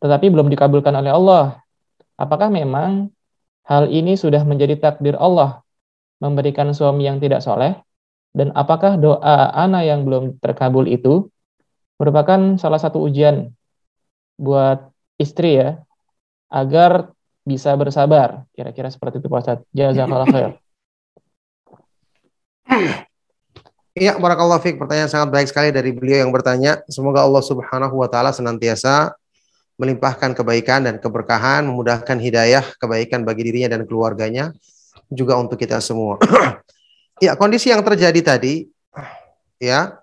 tetapi belum dikabulkan oleh Allah. Apakah memang hal ini sudah menjadi takdir Allah memberikan suami yang tidak soleh? Dan apakah doa anak yang belum terkabul itu merupakan salah satu ujian buat istri ya, agar bisa bersabar. Kira-kira seperti itu Pak Ustadz. Jazakallah khair. Iya, barakallahu fiik. Pertanyaan sangat baik sekali dari beliau yang bertanya. Semoga Allah Subhanahu wa taala senantiasa melimpahkan kebaikan dan keberkahan, memudahkan hidayah kebaikan bagi dirinya dan keluarganya, juga untuk kita semua. Ya, kondisi yang terjadi tadi ya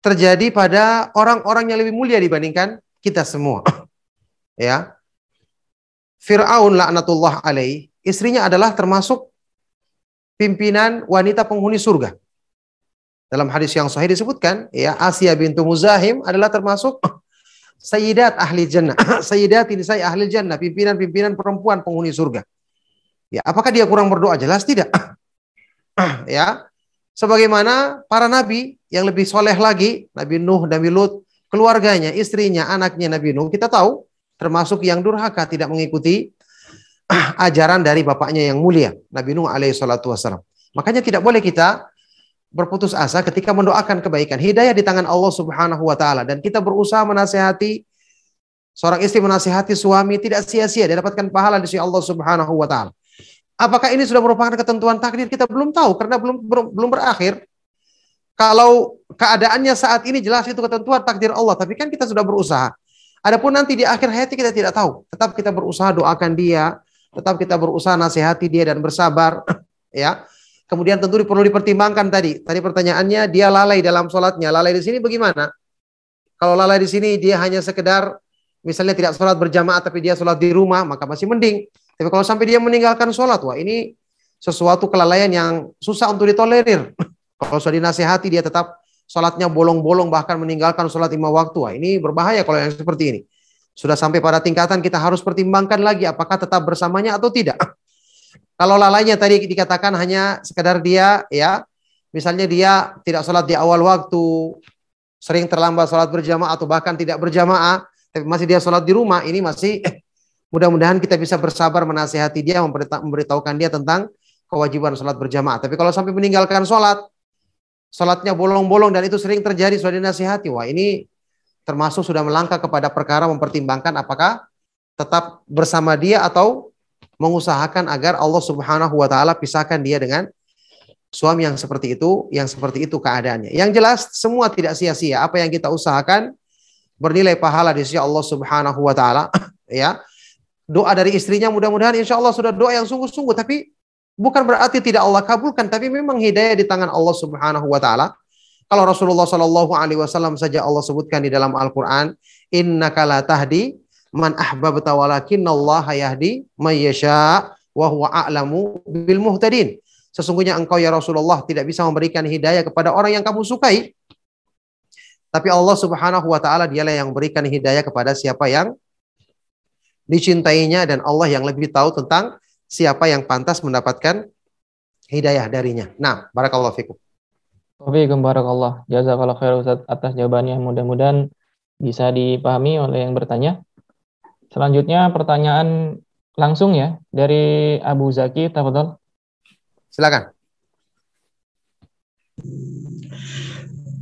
terjadi pada orang-orang yang lebih mulia dibandingkan kita semua. ya. Fir'aun laknatullah alaih, istrinya adalah termasuk pimpinan wanita penghuni surga. Dalam hadis yang sahih disebutkan, ya Asia bintu Muzahim adalah termasuk sayyidat ahli jannah, sayyidat ini saya ahli jannah, pimpinan-pimpinan perempuan penghuni surga. Ya, apakah dia kurang berdoa? Jelas tidak. ya, sebagaimana para nabi yang lebih soleh lagi, Nabi Nuh, Nabi Lut, keluarganya, istrinya, anaknya Nabi Nuh, kita tahu termasuk yang durhaka tidak mengikuti ajaran dari bapaknya yang mulia, Nabi Nuh alaihi salatu wasallam. Makanya tidak boleh kita berputus asa ketika mendoakan kebaikan. Hidayah di tangan Allah Subhanahu wa taala dan kita berusaha menasehati seorang istri menasehati suami tidak sia-sia dia dapatkan pahala sisi Allah Subhanahu wa taala. Apakah ini sudah merupakan ketentuan takdir? Kita belum tahu karena belum belum berakhir. Kalau keadaannya saat ini jelas itu ketentuan takdir Allah, tapi kan kita sudah berusaha. Adapun nanti di akhir hayatnya kita tidak tahu. Tetap kita berusaha doakan dia, tetap kita berusaha nasihati dia dan bersabar, ya. Kemudian tentu perlu dipertimbangkan tadi. Tadi pertanyaannya dia lalai dalam sholatnya. Lalai di sini bagaimana? Kalau lalai di sini dia hanya sekedar misalnya tidak sholat berjamaah tapi dia sholat di rumah maka masih mending. Tapi kalau sampai dia meninggalkan sholat, wah ini sesuatu kelalaian yang susah untuk ditolerir. kalau sudah dinasehati dia tetap sholatnya bolong-bolong bahkan meninggalkan sholat lima waktu, wah ini berbahaya kalau yang seperti ini. Sudah sampai pada tingkatan kita harus pertimbangkan lagi apakah tetap bersamanya atau tidak. Kalau lalainya tadi dikatakan hanya sekedar dia ya, misalnya dia tidak sholat di awal waktu, sering terlambat sholat berjamaah atau bahkan tidak berjamaah, tapi masih dia sholat di rumah, ini masih Mudah-mudahan kita bisa bersabar menasehati dia, memberitahukan dia tentang kewajiban sholat berjamaah. Tapi kalau sampai meninggalkan sholat, sholatnya bolong-bolong dan itu sering terjadi sudah dinasihati, wah ini termasuk sudah melangkah kepada perkara mempertimbangkan apakah tetap bersama dia atau mengusahakan agar Allah Subhanahu wa taala pisahkan dia dengan suami yang seperti itu, yang seperti itu keadaannya. Yang jelas semua tidak sia-sia. Apa yang kita usahakan bernilai pahala di sisi Allah Subhanahu wa taala, ya doa dari istrinya mudah-mudahan insya Allah sudah doa yang sungguh-sungguh. Tapi bukan berarti tidak Allah kabulkan tapi memang hidayah di tangan Allah Subhanahu wa taala. Kalau Rasulullah Shallallahu alaihi wasallam saja Allah sebutkan di dalam Al-Qur'an innaka la tahdi man ahbabta Allah yahdi may yasha wa huwa a'lamu bil muhtadin. Sesungguhnya engkau ya Rasulullah tidak bisa memberikan hidayah kepada orang yang kamu sukai. Tapi Allah Subhanahu wa taala dialah yang memberikan hidayah kepada siapa yang dicintainya dan Allah yang lebih tahu tentang siapa yang pantas mendapatkan hidayah darinya. Nah, barakallahu fikum. Waalaikumsalam barakallah. Jazakallah khair Ustaz atas jawabannya. Mudah-mudahan bisa dipahami oleh yang bertanya. Selanjutnya pertanyaan langsung ya dari Abu Zaki, tafadhol. Silakan.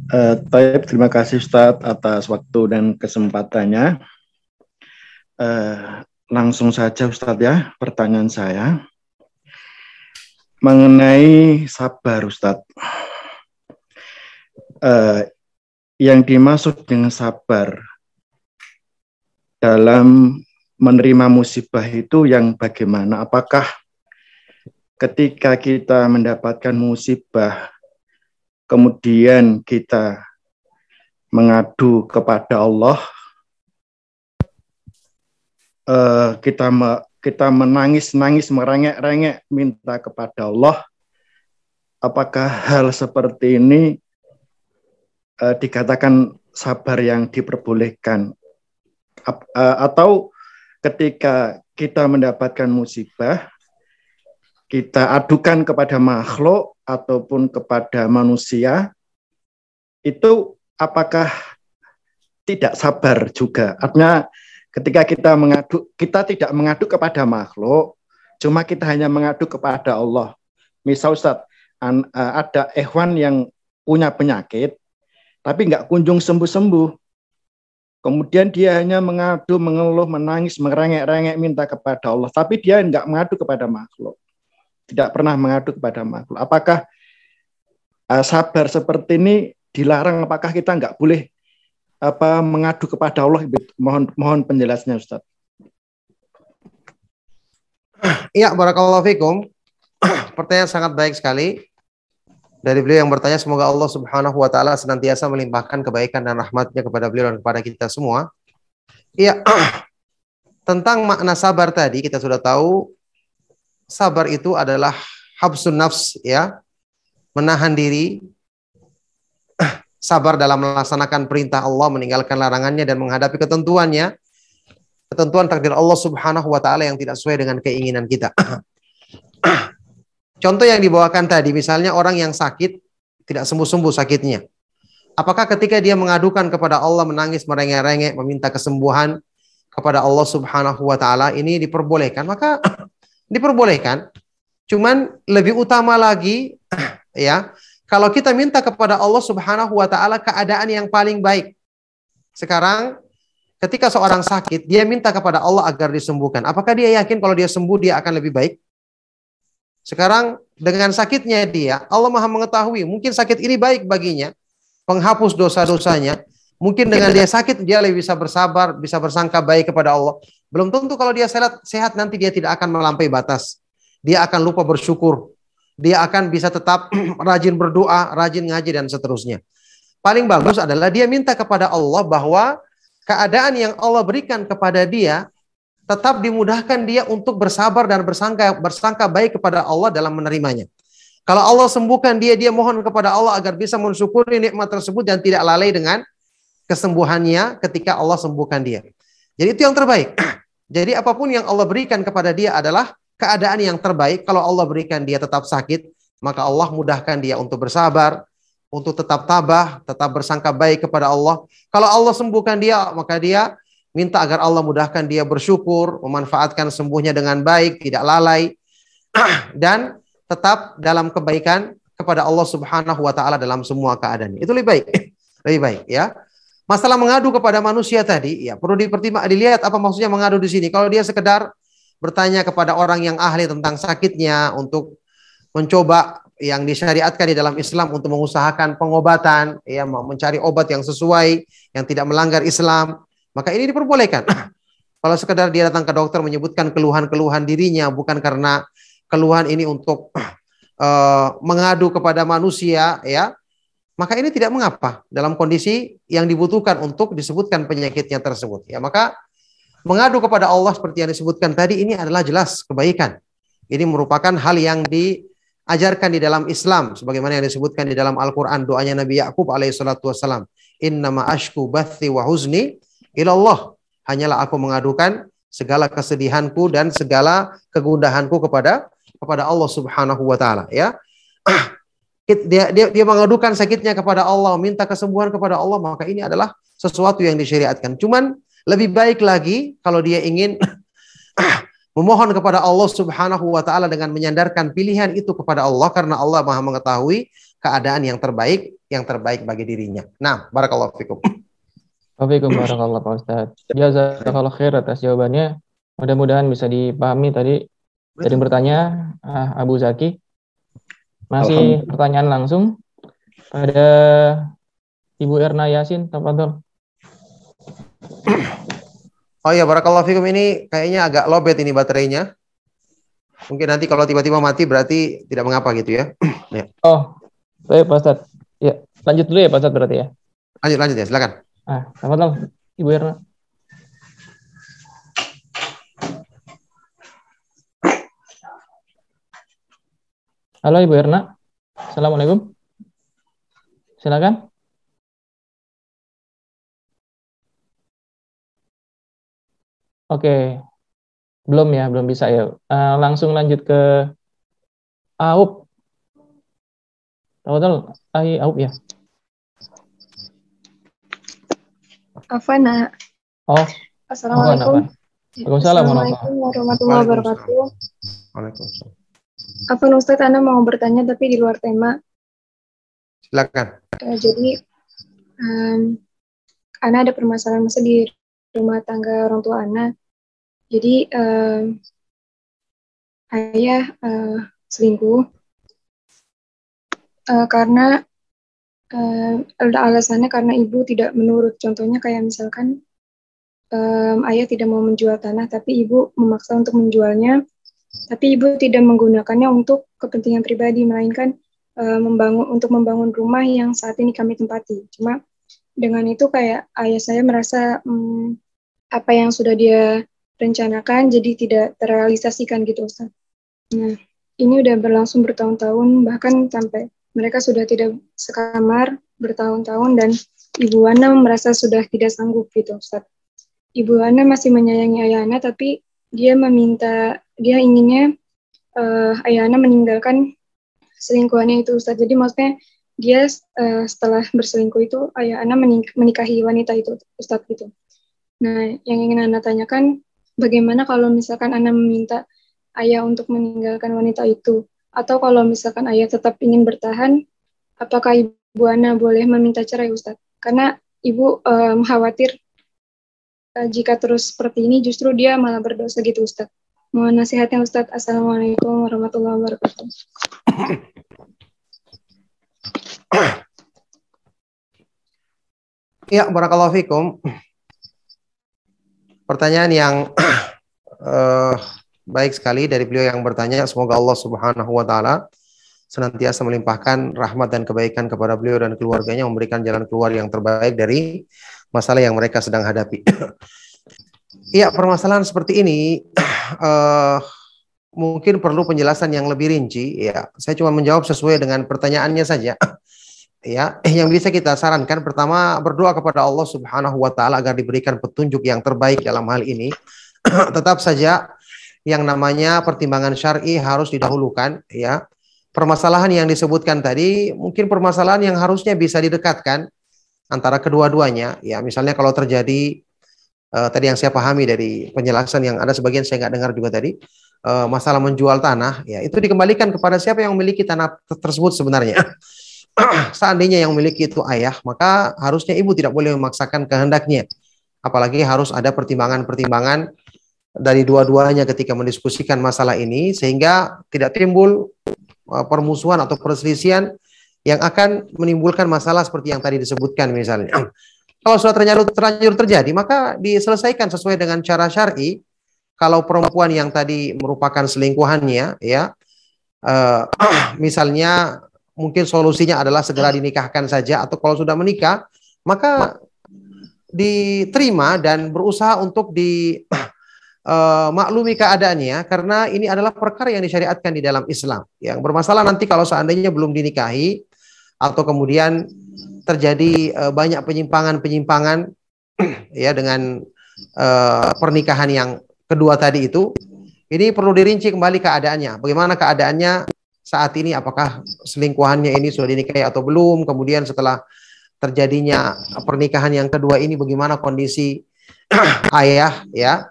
Uh, terima kasih Ustaz atas waktu dan kesempatannya. Uh, langsung saja Ustadz ya, pertanyaan saya mengenai sabar Ustadz. Uh, yang dimaksud dengan sabar dalam menerima musibah itu yang bagaimana? Apakah ketika kita mendapatkan musibah, kemudian kita mengadu kepada Allah, uh, kita me, kita menangis-nangis merengek-rengek minta kepada Allah apakah hal seperti ini uh, dikatakan sabar yang diperbolehkan? Uh, atau ketika kita mendapatkan musibah kita adukan kepada makhluk ataupun kepada manusia itu apakah tidak sabar juga? Artinya Ketika kita mengadu, kita tidak mengadu kepada makhluk, cuma kita hanya mengadu kepada Allah. Misal Ustaz, an, uh, ada ehwan yang punya penyakit, tapi nggak kunjung sembuh-sembuh. Kemudian dia hanya mengadu, mengeluh, menangis, merengek-rengek minta kepada Allah, tapi dia nggak mengadu kepada makhluk. Tidak pernah mengadu kepada makhluk. Apakah uh, sabar seperti ini dilarang? Apakah kita nggak boleh apa mengadu kepada Allah mohon mohon penjelasnya Ustaz. Iya, barakallahu fikum. pertanyaan sangat baik sekali dari beliau yang bertanya semoga Allah Subhanahu wa taala senantiasa melimpahkan kebaikan dan rahmatnya kepada beliau dan kepada kita semua. Iya. Tentang makna sabar tadi kita sudah tahu sabar itu adalah habsun nafs ya. Menahan diri sabar dalam melaksanakan perintah Allah, meninggalkan larangannya dan menghadapi ketentuannya. Ketentuan takdir Allah Subhanahu wa taala yang tidak sesuai dengan keinginan kita. Contoh yang dibawakan tadi, misalnya orang yang sakit, tidak sembuh-sembuh sakitnya. Apakah ketika dia mengadukan kepada Allah, menangis, merengek-rengek, meminta kesembuhan kepada Allah subhanahu wa ta'ala, ini diperbolehkan? Maka diperbolehkan. Cuman lebih utama lagi, ya, kalau kita minta kepada Allah subhanahu wa ta'ala keadaan yang paling baik. Sekarang, ketika seorang sakit, dia minta kepada Allah agar disembuhkan. Apakah dia yakin kalau dia sembuh, dia akan lebih baik? Sekarang dengan sakitnya dia, Allah Maha mengetahui, mungkin sakit ini baik baginya, penghapus dosa-dosanya. Mungkin dengan dia sakit dia lebih bisa bersabar, bisa bersangka baik kepada Allah. Belum tentu kalau dia sehat, sehat nanti dia tidak akan melampaui batas. Dia akan lupa bersyukur. Dia akan bisa tetap rajin berdoa, rajin ngaji dan seterusnya. Paling bagus adalah dia minta kepada Allah bahwa keadaan yang Allah berikan kepada dia tetap dimudahkan dia untuk bersabar dan bersangka bersangka baik kepada Allah dalam menerimanya. Kalau Allah sembuhkan dia, dia mohon kepada Allah agar bisa mensyukuri nikmat tersebut dan tidak lalai dengan kesembuhannya ketika Allah sembuhkan dia. Jadi itu yang terbaik. Jadi apa pun yang Allah berikan kepada dia adalah keadaan yang terbaik. Kalau Allah berikan dia tetap sakit, maka Allah mudahkan dia untuk bersabar, untuk tetap tabah, tetap bersangka baik kepada Allah. Kalau Allah sembuhkan dia, maka dia minta agar Allah mudahkan dia bersyukur, memanfaatkan sembuhnya dengan baik, tidak lalai, dan tetap dalam kebaikan kepada Allah Subhanahu wa taala dalam semua keadaan. Itu lebih baik. lebih baik ya. Masalah mengadu kepada manusia tadi ya perlu dipertimbang dilihat apa maksudnya mengadu di sini. Kalau dia sekedar bertanya kepada orang yang ahli tentang sakitnya untuk mencoba yang disyariatkan di dalam Islam untuk mengusahakan pengobatan, ya mencari obat yang sesuai, yang tidak melanggar Islam, maka ini diperbolehkan. Kalau sekedar dia datang ke dokter menyebutkan keluhan-keluhan dirinya bukan karena keluhan ini untuk uh, mengadu kepada manusia ya, maka ini tidak mengapa dalam kondisi yang dibutuhkan untuk disebutkan penyakitnya tersebut. Ya, maka mengadu kepada Allah seperti yang disebutkan tadi ini adalah jelas kebaikan. Ini merupakan hal yang diajarkan di dalam Islam sebagaimana yang disebutkan di dalam Al-Qur'an doanya Nabi Yakub alaihissalatu wassalam. Innama ashku bathi wa huzni ilallah. Hanyalah aku mengadukan segala kesedihanku dan segala kegundahanku kepada kepada Allah Subhanahu wa taala ya. Dia, dia dia mengadukan sakitnya kepada Allah, minta kesembuhan kepada Allah, maka ini adalah sesuatu yang disyariatkan. Cuman lebih baik lagi kalau dia ingin memohon kepada Allah Subhanahu wa taala dengan menyandarkan pilihan itu kepada Allah karena Allah Maha mengetahui keadaan yang terbaik yang terbaik bagi dirinya. Nah, barakallahu fikum. Waalaikumsalam warahmatullahi Pak Ustaz. Jazakallah khair atas jawabannya. Mudah-mudahan bisa dipahami tadi dari bertanya ah, Abu Zaki. Masih pertanyaan langsung pada Ibu Erna Yasin, tafadhol. Oh ya, barakallahu fikum ini kayaknya agak lobet ini baterainya. Mungkin nanti kalau tiba-tiba mati berarti tidak mengapa gitu ya. ya. Oh, baik Pak Ustaz. Ya, lanjut dulu ya Pak Ustaz berarti ya. Lanjut lanjut ya, silakan. Ah, selamat malam, Ibu Erna. Halo Ibu Erna. Assalamualaikum. Silakan. Oke. Belum ya, belum bisa ya. Uh, langsung lanjut ke Aup. Tahu-tahu, Aup ya. Afana. Oh. Assalamualaikum. Waalaikumsalam warahmatullahi wabarakatuh. Waalaikumsalam. Afan Ustadz, Anda mau bertanya tapi di luar tema. Silakan. Uh, jadi, um, Ana ada permasalahan masa di rumah tangga orang tua Ana. Jadi, um, ayah uh, selingkuh uh, karena uh, ada alasannya karena ibu tidak menurut. Contohnya kayak misalkan um, ayah tidak mau menjual tanah, tapi ibu memaksa untuk menjualnya, tapi ibu tidak menggunakannya untuk kepentingan pribadi, melainkan uh, membangun untuk membangun rumah yang saat ini kami tempati. Cuma dengan itu kayak ayah saya merasa um, apa yang sudah dia rencanakan jadi tidak terrealisasikan gitu Ustaz. Nah, ini udah berlangsung bertahun-tahun bahkan sampai mereka sudah tidak sekamar bertahun-tahun dan Ibu Ana merasa sudah tidak sanggup gitu Ustaz. Ibu Ana masih menyayangi Ayah Ana tapi dia meminta dia inginnya uh, Ayah Ana meninggalkan selingkuhannya itu Ustaz. Jadi maksudnya dia uh, setelah berselingkuh itu Ayah Ana menikahi wanita itu Ustaz gitu. Nah, yang ingin Anda tanyakan bagaimana kalau misalkan Anda meminta ayah untuk meninggalkan wanita itu atau kalau misalkan ayah tetap ingin bertahan apakah ibu Ana boleh meminta cerai Ustaz? Karena ibu um, khawatir uh, jika terus seperti ini justru dia malah berdosa gitu Ustaz. Mohon nasihatnya Ustaz. Assalamualaikum warahmatullahi wabarakatuh. Ya, barakallahu fikum. Pertanyaan yang uh, baik sekali dari beliau yang bertanya. Semoga Allah Subhanahu wa taala senantiasa melimpahkan rahmat dan kebaikan kepada beliau dan keluarganya memberikan jalan keluar yang terbaik dari masalah yang mereka sedang hadapi. Iya, permasalahan seperti ini uh, mungkin perlu penjelasan yang lebih rinci. Ya, saya cuma menjawab sesuai dengan pertanyaannya saja. Ya, yang bisa kita sarankan pertama berdoa kepada Allah Subhanahu wa taala agar diberikan petunjuk yang terbaik dalam hal ini. Tetap saja yang namanya pertimbangan syar'i harus didahulukan ya permasalahan yang disebutkan tadi mungkin permasalahan yang harusnya bisa didekatkan antara kedua-duanya. Ya, misalnya kalau terjadi uh, tadi yang saya pahami dari penjelasan yang ada sebagian saya nggak dengar juga tadi uh, masalah menjual tanah, ya itu dikembalikan kepada siapa yang memiliki tanah tersebut sebenarnya. Seandainya yang memiliki itu ayah, maka harusnya ibu tidak boleh memaksakan kehendaknya. Apalagi harus ada pertimbangan-pertimbangan dari dua-duanya ketika mendiskusikan masalah ini sehingga tidak timbul uh, permusuhan atau perselisihan yang akan menimbulkan masalah seperti yang tadi disebutkan misalnya. Kalau sudah terlanjur, terlanjur terjadi, maka diselesaikan sesuai dengan cara syar'i. Kalau perempuan yang tadi merupakan selingkuhannya, ya, uh, misalnya mungkin solusinya adalah segera dinikahkan saja, atau kalau sudah menikah, maka diterima dan berusaha untuk di uh, maklumi keadaannya karena ini adalah perkara yang disyariatkan di dalam Islam. Yang bermasalah nanti kalau seandainya belum dinikahi atau kemudian terjadi uh, banyak penyimpangan-penyimpangan ya dengan uh, pernikahan yang kedua tadi itu ini perlu dirinci kembali keadaannya. Bagaimana keadaannya saat ini apakah selingkuhannya ini sudah dinikahi atau belum? Kemudian setelah terjadinya pernikahan yang kedua ini bagaimana kondisi ayah ya?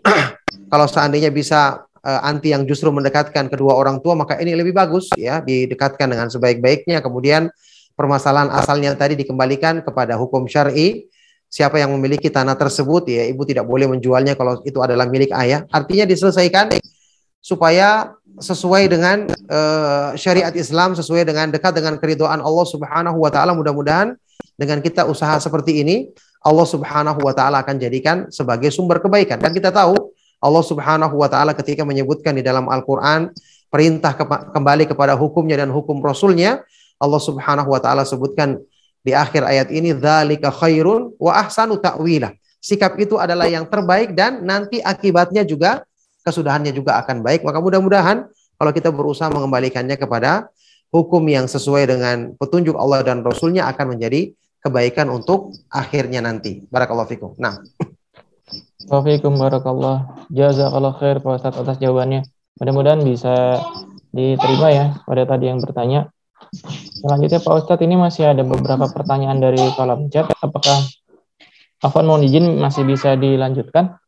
Kalau seandainya bisa uh, anti yang justru mendekatkan kedua orang tua maka ini lebih bagus ya didekatkan dengan sebaik-baiknya kemudian permasalahan asalnya tadi dikembalikan kepada hukum syar'i siapa yang memiliki tanah tersebut ya ibu tidak boleh menjualnya kalau itu adalah milik ayah artinya diselesaikan supaya sesuai dengan uh, syariat Islam sesuai dengan dekat dengan keridoan Allah Subhanahu wa taala mudah-mudahan dengan kita usaha seperti ini Allah Subhanahu wa taala akan jadikan sebagai sumber kebaikan dan kita tahu Allah Subhanahu wa taala ketika menyebutkan di dalam Al-Qur'an perintah kembali kepada hukumnya dan hukum rasulnya Allah Subhanahu wa taala sebutkan di akhir ayat ini dzalika khairun wa ahsanu ta'wila. Sikap itu adalah yang terbaik dan nanti akibatnya juga kesudahannya juga akan baik. Maka mudah-mudahan kalau kita berusaha mengembalikannya kepada hukum yang sesuai dengan petunjuk Allah dan Rasulnya akan menjadi kebaikan untuk akhirnya nanti. Barakallahu fikum. Nah. Waalaikumsalam barakallah. Jazakallah khair Pak Ustaz atas jawabannya. Mudah-mudahan bisa diterima ya pada tadi yang bertanya. Selanjutnya Pak Ustadz ini masih ada beberapa pertanyaan dari kolom chat. Apakah Afwan mohon izin masih bisa dilanjutkan?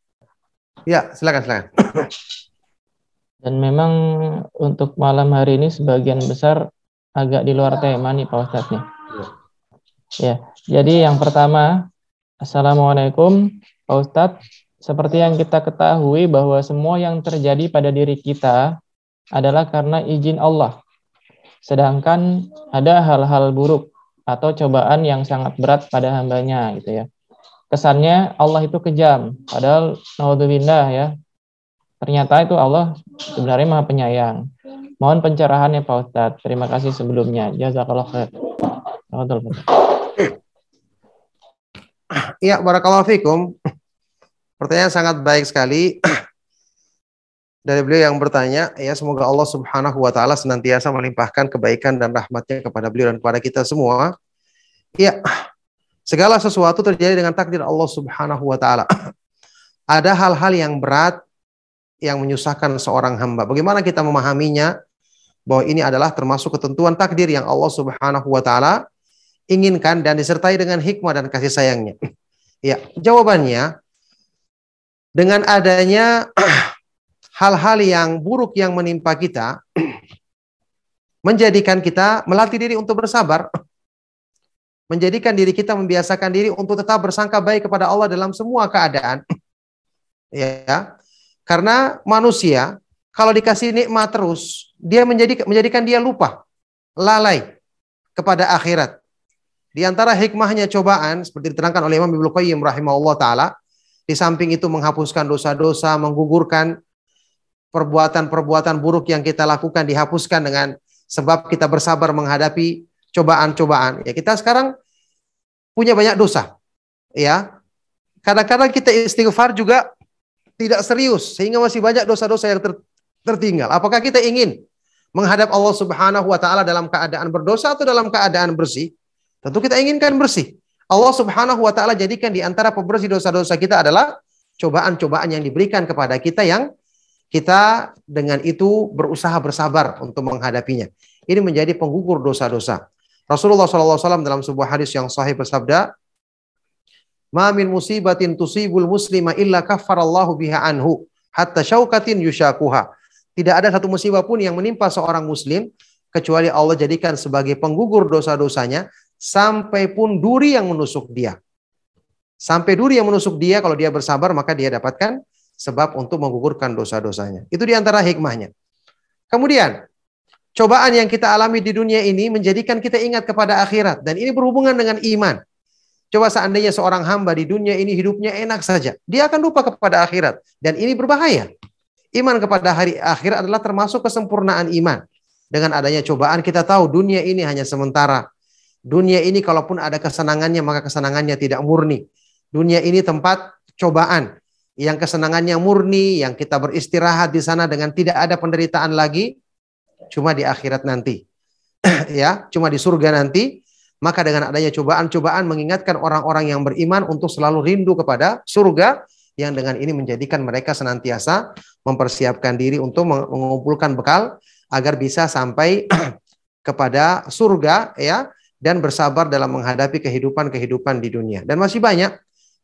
Ya, silakan silakan. Dan memang untuk malam hari ini sebagian besar agak di luar tema nih Pak Ustadz nih. Ya. ya, jadi yang pertama, Assalamualaikum Pak Ustadz. Seperti yang kita ketahui bahwa semua yang terjadi pada diri kita adalah karena izin Allah. Sedangkan ada hal-hal buruk atau cobaan yang sangat berat pada hambanya gitu ya. Kesannya Allah itu kejam, padahal naudzubillah ya. Ternyata itu Allah sebenarnya maha penyayang. Mohon pencerahannya Pak Ustadz. Terima kasih sebelumnya. Jazakallah khair. Iya, barakallahu fikum. Pertanyaan sangat baik sekali dari beliau yang bertanya, ya semoga Allah Subhanahu wa taala senantiasa melimpahkan kebaikan dan rahmatnya kepada beliau dan kepada kita semua. Ya, segala sesuatu terjadi dengan takdir Allah Subhanahu wa taala. Ada hal-hal yang berat yang menyusahkan seorang hamba. Bagaimana kita memahaminya? Bahwa ini adalah termasuk ketentuan takdir yang Allah Subhanahu wa taala inginkan dan disertai dengan hikmah dan kasih sayangnya. Ya, jawabannya dengan adanya hal-hal yang buruk yang menimpa kita menjadikan kita melatih diri untuk bersabar menjadikan diri kita membiasakan diri untuk tetap bersangka baik kepada Allah dalam semua keadaan. Ya karena manusia kalau dikasih nikmat terus dia menjadi menjadikan dia lupa lalai kepada akhirat. Di antara hikmahnya cobaan seperti diterangkan oleh Imam Ibnu Qayyim rahimahullah taala, di samping itu menghapuskan dosa-dosa, menggugurkan perbuatan-perbuatan buruk yang kita lakukan dihapuskan dengan sebab kita bersabar menghadapi cobaan-cobaan. Ya, kita sekarang punya banyak dosa. Ya. Kadang-kadang kita istighfar juga tidak serius sehingga masih banyak dosa-dosa yang ter tertinggal. Apakah kita ingin menghadap Allah Subhanahu wa taala dalam keadaan berdosa atau dalam keadaan bersih? Tentu kita inginkan bersih. Allah Subhanahu wa taala jadikan di antara pembersih dosa-dosa kita adalah cobaan-cobaan yang diberikan kepada kita yang kita dengan itu berusaha bersabar untuk menghadapinya. Ini menjadi penggugur dosa-dosa. Rasulullah SAW dalam sebuah hadis yang sahih bersabda, "Ma min musibatin tusibul muslima illa kaffarallahu biha anhu hatta syaukatin yushakuha." Tidak ada satu musibah pun yang menimpa seorang muslim kecuali Allah jadikan sebagai penggugur dosa-dosanya sampai pun duri yang menusuk dia. Sampai duri yang menusuk dia, kalau dia bersabar maka dia dapatkan sebab untuk menggugurkan dosa-dosanya. Itu di antara hikmahnya. Kemudian, cobaan yang kita alami di dunia ini menjadikan kita ingat kepada akhirat. Dan ini berhubungan dengan iman. Coba seandainya seorang hamba di dunia ini hidupnya enak saja. Dia akan lupa kepada akhirat. Dan ini berbahaya. Iman kepada hari akhir adalah termasuk kesempurnaan iman. Dengan adanya cobaan kita tahu dunia ini hanya sementara. Dunia ini kalaupun ada kesenangannya maka kesenangannya tidak murni. Dunia ini tempat cobaan. Yang kesenangannya murni, yang kita beristirahat di sana dengan tidak ada penderitaan lagi, cuma di akhirat nanti. ya, cuma di surga nanti. Maka dengan adanya cobaan-cobaan mengingatkan orang-orang yang beriman untuk selalu rindu kepada surga yang dengan ini menjadikan mereka senantiasa mempersiapkan diri untuk mengumpulkan bekal agar bisa sampai kepada surga ya dan bersabar dalam menghadapi kehidupan-kehidupan di dunia. Dan masih banyak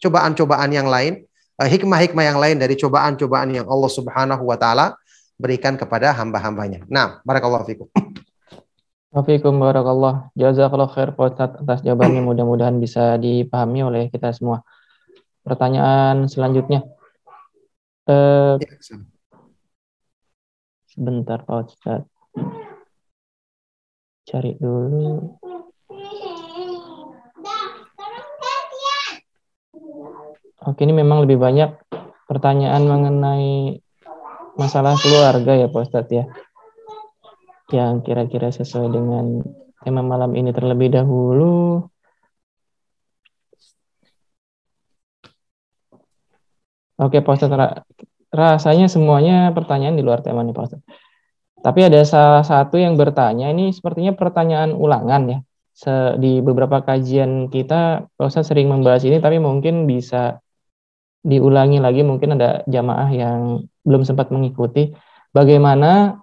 cobaan-cobaan yang lain, eh, hikmah-hikmah yang lain dari cobaan-cobaan yang Allah Subhanahu wa taala berikan kepada hamba-hambanya. Nah, barakallahu fikum. Wafikum barakallah. Jazakallah khair Pak atas jawabannya mudah-mudahan bisa dipahami oleh kita semua. Pertanyaan selanjutnya. Eh, Ya, sebentar Pak Ustadz. Cari dulu. Oke, ini memang lebih banyak pertanyaan mengenai masalah keluarga ya Pak Ustadz ya. Yang kira-kira sesuai dengan tema malam ini terlebih dahulu. Oke Pak Ustadz, ra- rasanya semuanya pertanyaan di luar tema nih Pak Ustadz. Tapi ada salah satu yang bertanya, ini sepertinya pertanyaan ulangan ya. Di beberapa kajian kita, Pak Ustadz sering membahas ini, tapi mungkin bisa diulangi lagi mungkin ada jamaah yang belum sempat mengikuti bagaimana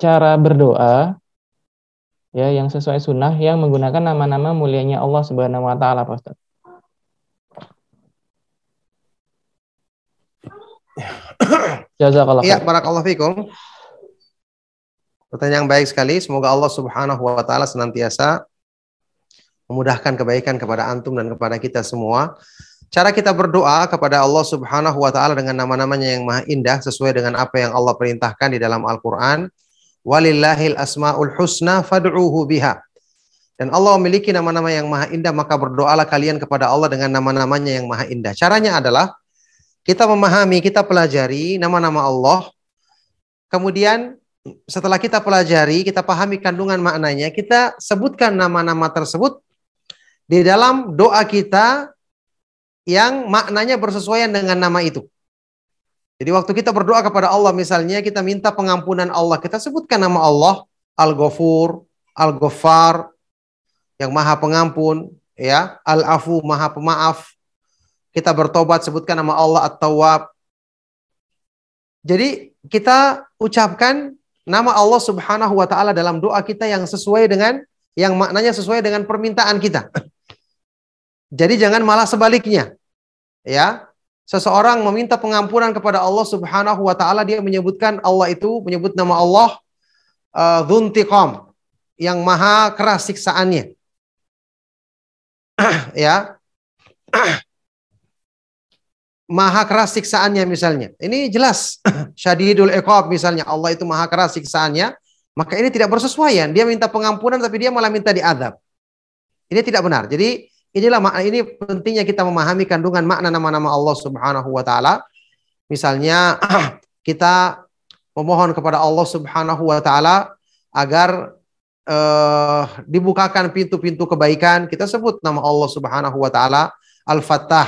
cara berdoa ya yang sesuai sunnah yang menggunakan nama-nama mulianya Allah Subhanahu wa taala Pak Ustaz. Jazakallah Iya, barakallahu fikum. Pertanyaan yang baik sekali. Semoga Allah Subhanahu wa taala senantiasa memudahkan kebaikan kepada antum dan kepada kita semua. Cara kita berdoa kepada Allah Subhanahu wa taala dengan nama-namanya yang maha indah sesuai dengan apa yang Allah perintahkan di dalam Al-Qur'an. Walillahil asmaul husna fad'uhu biha. Dan Allah memiliki nama-nama yang maha indah, maka berdoalah kalian kepada Allah dengan nama-namanya yang maha indah. Caranya adalah kita memahami, kita pelajari nama-nama Allah, kemudian setelah kita pelajari, kita pahami kandungan maknanya, kita sebutkan nama-nama tersebut di dalam doa kita yang maknanya bersesuaian dengan nama itu. Jadi waktu kita berdoa kepada Allah misalnya kita minta pengampunan Allah, kita sebutkan nama Allah Al-Ghafur, Al-Ghaffar yang Maha Pengampun, ya, Al-Afu Maha Pemaaf. Kita bertobat sebutkan nama Allah At-Tawwab. Jadi kita ucapkan nama Allah Subhanahu wa taala dalam doa kita yang sesuai dengan yang maknanya sesuai dengan permintaan kita. Jadi jangan malah sebaliknya. Ya, seseorang meminta pengampunan kepada Allah Subhanahu wa taala dia menyebutkan Allah itu menyebut nama Allah uh, yang maha keras siksaannya. ya. maha keras siksaannya misalnya. Ini jelas syadidul iqab misalnya Allah itu maha keras siksaannya, maka ini tidak bersesuaian. Dia minta pengampunan tapi dia malah minta diadab. Ini tidak benar. Jadi Inilah makna ini pentingnya kita memahami kandungan makna nama-nama Allah Subhanahu wa taala. Misalnya kita memohon kepada Allah Subhanahu wa taala agar uh, dibukakan pintu-pintu kebaikan, kita sebut nama Allah Subhanahu wa taala Al-Fattah.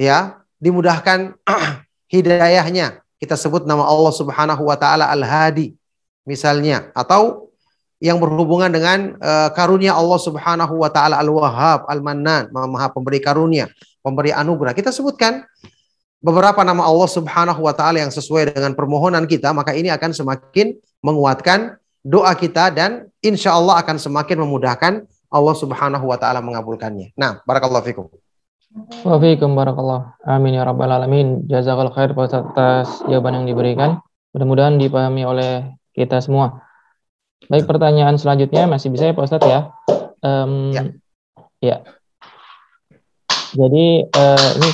Ya, dimudahkan hidayahnya. Kita sebut nama Allah Subhanahu wa taala Al-Hadi misalnya atau yang berhubungan dengan uh, karunia Allah Subhanahu wa taala Al-Wahhab, Al-Mannan, Maha Pemberi karunia, pemberi anugerah. Kita sebutkan beberapa nama Allah Subhanahu wa taala yang sesuai dengan permohonan kita, maka ini akan semakin menguatkan doa kita dan insya Allah akan semakin memudahkan Allah Subhanahu wa taala mengabulkannya. Nah, barakallahu fikum. Wa fikum barakallah. Amin ya rabbal alamin. Jazakallahu khair atas jawaban yang diberikan. Mudah-mudahan dipahami oleh kita semua. Baik, pertanyaan selanjutnya masih bisa ya Pak Ustadz ya? Um, ya. ya. Jadi uh, ini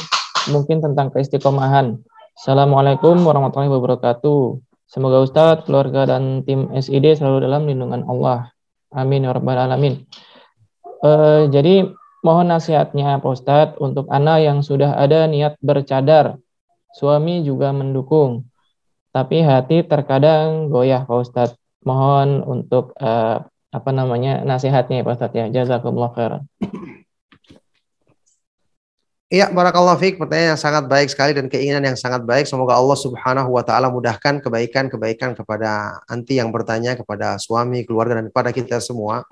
mungkin tentang keistiqomahan. Assalamualaikum warahmatullahi wabarakatuh. Semoga Ustadz, keluarga, dan tim SID selalu dalam lindungan Allah. Amin ya rabbal alamin. Uh, jadi mohon nasihatnya Pak Ustadz untuk anak yang sudah ada niat bercadar. Suami juga mendukung. Tapi hati terkadang goyah Pak Ustadz mohon untuk uh, apa namanya nasihatnya ya Pak Ustadz ya. Jazakumullah khairan. Iya, barakallahu fiik. Pertanyaan yang sangat baik sekali dan keinginan yang sangat baik. Semoga Allah Subhanahu wa taala mudahkan kebaikan-kebaikan kepada anti yang bertanya, kepada suami, keluarga dan kepada kita semua.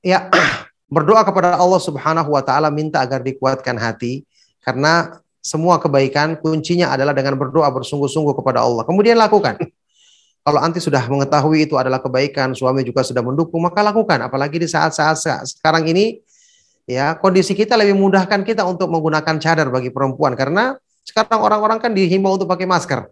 Ya, berdoa kepada Allah Subhanahu wa taala minta agar dikuatkan hati karena semua kebaikan kuncinya adalah dengan berdoa bersungguh-sungguh kepada Allah. Kemudian lakukan. Kalau anti sudah mengetahui itu adalah kebaikan, suami juga sudah mendukung, maka lakukan. Apalagi di saat-saat sekarang ini, ya kondisi kita lebih mudahkan kita untuk menggunakan cadar bagi perempuan karena sekarang orang-orang kan dihimbau untuk pakai masker.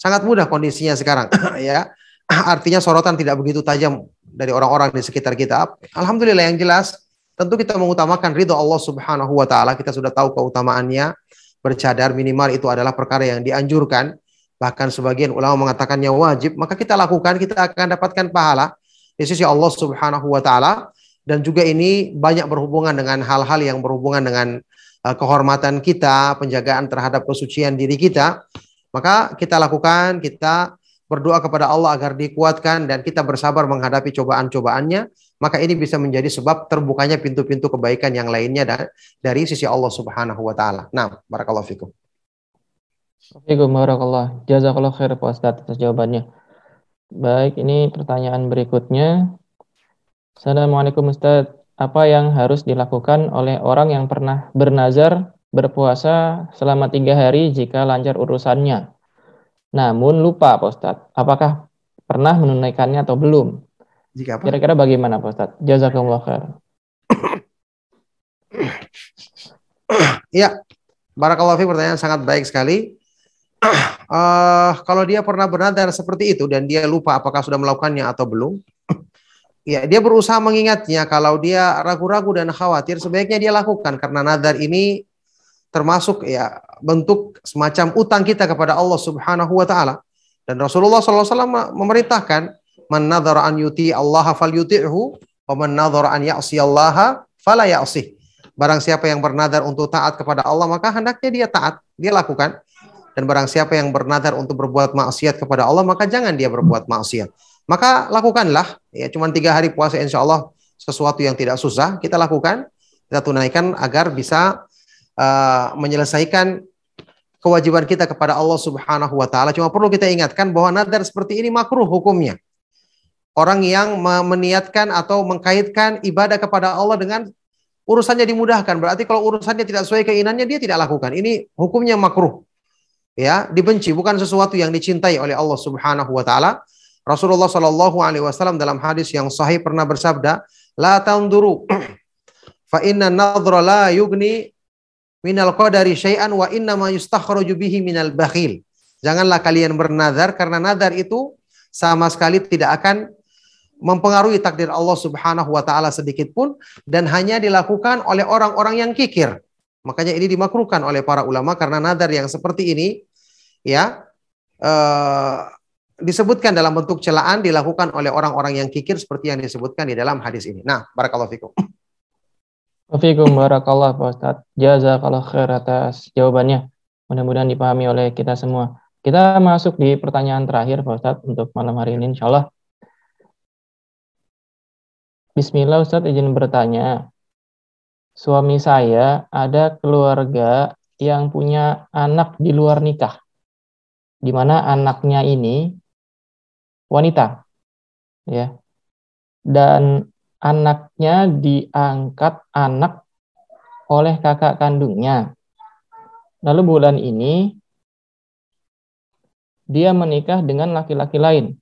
Sangat mudah kondisinya sekarang, ya. Artinya sorotan tidak begitu tajam dari orang-orang di sekitar kita. Alhamdulillah yang jelas, tentu kita mengutamakan ridho Allah Subhanahu wa taala. Kita sudah tahu keutamaannya. Bercadar minimal itu adalah perkara yang dianjurkan bahkan sebagian ulama mengatakannya wajib, maka kita lakukan, kita akan dapatkan pahala di sisi Allah Subhanahu wa taala dan juga ini banyak berhubungan dengan hal-hal yang berhubungan dengan uh, kehormatan kita, penjagaan terhadap kesucian diri kita. Maka kita lakukan, kita berdoa kepada Allah agar dikuatkan dan kita bersabar menghadapi cobaan-cobaannya, maka ini bisa menjadi sebab terbukanya pintu-pintu kebaikan yang lainnya dari sisi Allah Subhanahu wa taala. Nah, barakallahu fikum. Assalamualaikum warahmatullahi Jazakallah khair Pak Ustadz atas jawabannya. Baik, ini pertanyaan berikutnya. Assalamualaikum Ustadz. Apa yang harus dilakukan oleh orang yang pernah bernazar berpuasa selama tiga hari jika lancar urusannya? Namun lupa Pak Ustadz. Apakah pernah menunaikannya atau belum? Jika apa? Kira-kira bagaimana Pak Ustadz? Jazakallah khair. Ya, Barakallahu pertanyaan sangat baik sekali uh, kalau dia pernah bernadar seperti itu dan dia lupa apakah sudah melakukannya atau belum, ya dia berusaha mengingatnya. Kalau dia ragu-ragu dan khawatir, sebaiknya dia lakukan karena nadar ini termasuk ya bentuk semacam utang kita kepada Allah Subhanahu wa taala. Dan Rasulullah SAW memerintahkan, "Man an yuti Allah fal yuti'hu, wa man an ya'si Allah fala ya'sih." Barang siapa yang bernadar untuk taat kepada Allah, maka hendaknya dia taat, dia lakukan. Dan barang siapa yang bernadar untuk berbuat maksiat kepada Allah maka jangan dia berbuat maksiat. Maka lakukanlah ya cuma tiga hari puasa insya Allah sesuatu yang tidak susah kita lakukan kita tunaikan agar bisa uh, menyelesaikan kewajiban kita kepada Allah Subhanahu wa taala. Cuma perlu kita ingatkan bahwa nadar seperti ini makruh hukumnya. Orang yang meniatkan atau mengkaitkan ibadah kepada Allah dengan urusannya dimudahkan. Berarti kalau urusannya tidak sesuai keinginannya dia tidak lakukan. Ini hukumnya makruh ya dibenci bukan sesuatu yang dicintai oleh Allah Subhanahu wa taala. Rasulullah Shallallahu alaihi wasallam dalam hadis yang sahih pernah bersabda, "La tanduru fa inna nadhra la yugni minal qadari syai'an wa inna ma yustakhraju bihi minal bakhil." Janganlah kalian bernazar karena nazar itu sama sekali tidak akan mempengaruhi takdir Allah Subhanahu wa taala sedikit pun dan hanya dilakukan oleh orang-orang yang kikir. Makanya ini dimakruhkan oleh para ulama karena nadar yang seperti ini ya eh, disebutkan dalam bentuk celaan dilakukan oleh orang-orang yang kikir seperti yang disebutkan di dalam hadis ini. Nah, barakallahu fikum. Barakallah Pak Ustaz. Jazakallah khair atas jawabannya. Mudah-mudahan dipahami oleh kita semua. Kita masuk di pertanyaan terakhir Pak Ustaz untuk malam hari ini insya Allah. Bismillah Ustaz izin bertanya suami saya ada keluarga yang punya anak di luar nikah, di mana anaknya ini wanita, ya, dan anaknya diangkat anak oleh kakak kandungnya. Lalu bulan ini dia menikah dengan laki-laki lain.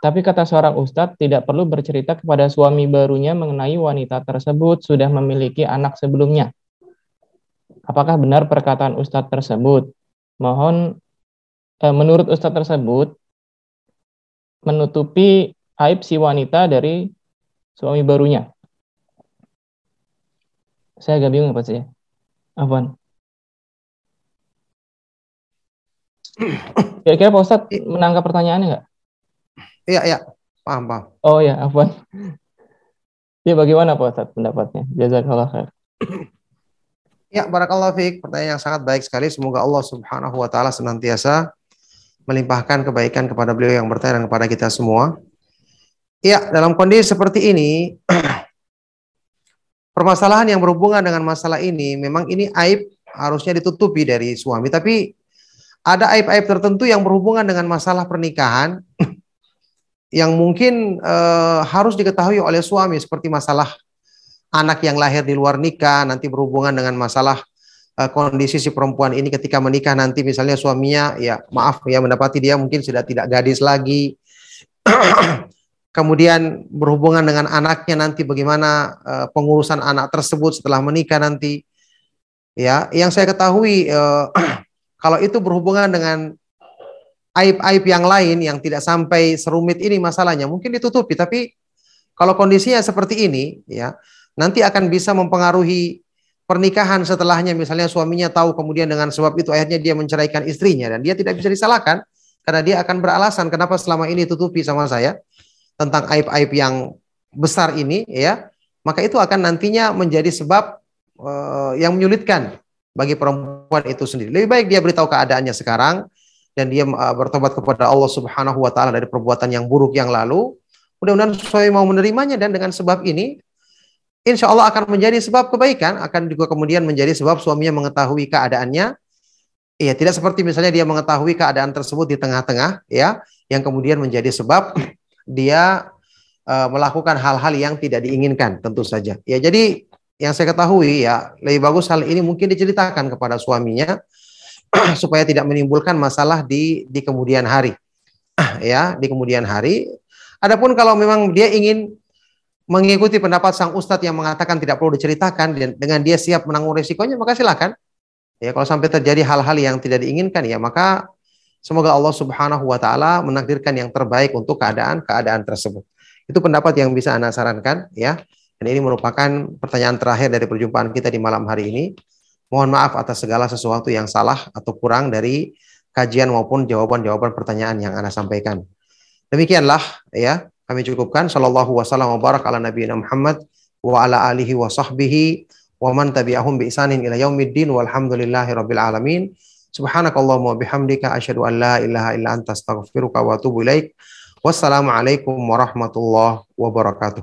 Tapi kata seorang ustadz, tidak perlu bercerita kepada suami barunya mengenai wanita tersebut sudah memiliki anak sebelumnya. Apakah benar perkataan ustadz tersebut? Mohon, eh, menurut ustadz tersebut, menutupi aib si wanita dari suami barunya. Saya agak bingung Pak sih. Apaan? Kira-kira Pak Ustadz menangkap pertanyaannya nggak? Iya, iya. Paham, paham. Oh ya, apa? Ya bagaimana Pak Ustaz pendapatnya? Jazakallah khair. Ya, barakallahu fiik. Pertanyaan yang sangat baik sekali. Semoga Allah Subhanahu wa taala senantiasa melimpahkan kebaikan kepada beliau yang bertanya dan kepada kita semua. Ya, dalam kondisi seperti ini permasalahan yang berhubungan dengan masalah ini memang ini aib harusnya ditutupi dari suami, tapi ada aib-aib tertentu yang berhubungan dengan masalah pernikahan yang mungkin uh, harus diketahui oleh suami seperti masalah anak yang lahir di luar nikah nanti berhubungan dengan masalah uh, kondisi si perempuan ini ketika menikah nanti misalnya suaminya ya maaf ya mendapati dia mungkin sudah tidak gadis lagi. Kemudian berhubungan dengan anaknya nanti bagaimana uh, pengurusan anak tersebut setelah menikah nanti. Ya yang saya ketahui kalau itu berhubungan dengan aib-aib yang lain yang tidak sampai serumit ini masalahnya mungkin ditutupi. Tapi kalau kondisinya seperti ini ya nanti akan bisa mempengaruhi pernikahan setelahnya. Misalnya suaminya tahu kemudian dengan sebab itu akhirnya dia menceraikan istrinya dan dia tidak bisa disalahkan karena dia akan beralasan kenapa selama ini tutupi sama saya tentang aib-aib yang besar ini ya. Maka itu akan nantinya menjadi sebab uh, yang menyulitkan bagi perempuan itu sendiri. Lebih baik dia beritahu keadaannya sekarang dan dia uh, bertobat kepada Allah Subhanahu wa taala dari perbuatan yang buruk yang lalu. Mudah-mudahan sesuai mau menerimanya dan dengan sebab ini insya Allah akan menjadi sebab kebaikan, akan juga kemudian menjadi sebab suaminya mengetahui keadaannya. Ya, tidak seperti misalnya dia mengetahui keadaan tersebut di tengah-tengah, ya, yang kemudian menjadi sebab dia uh, melakukan hal-hal yang tidak diinginkan, tentu saja. Ya, jadi yang saya ketahui ya lebih bagus hal ini mungkin diceritakan kepada suaminya supaya tidak menimbulkan masalah di di kemudian hari. ya, di kemudian hari. Adapun kalau memang dia ingin mengikuti pendapat sang ustadz yang mengatakan tidak perlu diceritakan dan dengan dia siap menanggung resikonya maka silakan. Ya, kalau sampai terjadi hal-hal yang tidak diinginkan ya maka semoga Allah Subhanahu wa taala menakdirkan yang terbaik untuk keadaan-keadaan tersebut. Itu pendapat yang bisa Anda sarankan ya. Dan ini merupakan pertanyaan terakhir dari perjumpaan kita di malam hari ini. Mohon maaf atas segala sesuatu yang salah atau kurang dari kajian maupun jawaban-jawaban pertanyaan yang Anda sampaikan. Demikianlah ya, kami cukupkan sallallahu wasallam wa barak ala nabiyina Muhammad wa ala alihi wa sahbihi wa man tabi'ahum bi isanin ila yaumiddin walhamdulillahi rabbil alamin. Subhanakallahumma bihamdika asyhadu an la ilaha illa anta astaghfiruka wa atubu ilaik. Wassalamualaikum warahmatullahi wabarakatuh.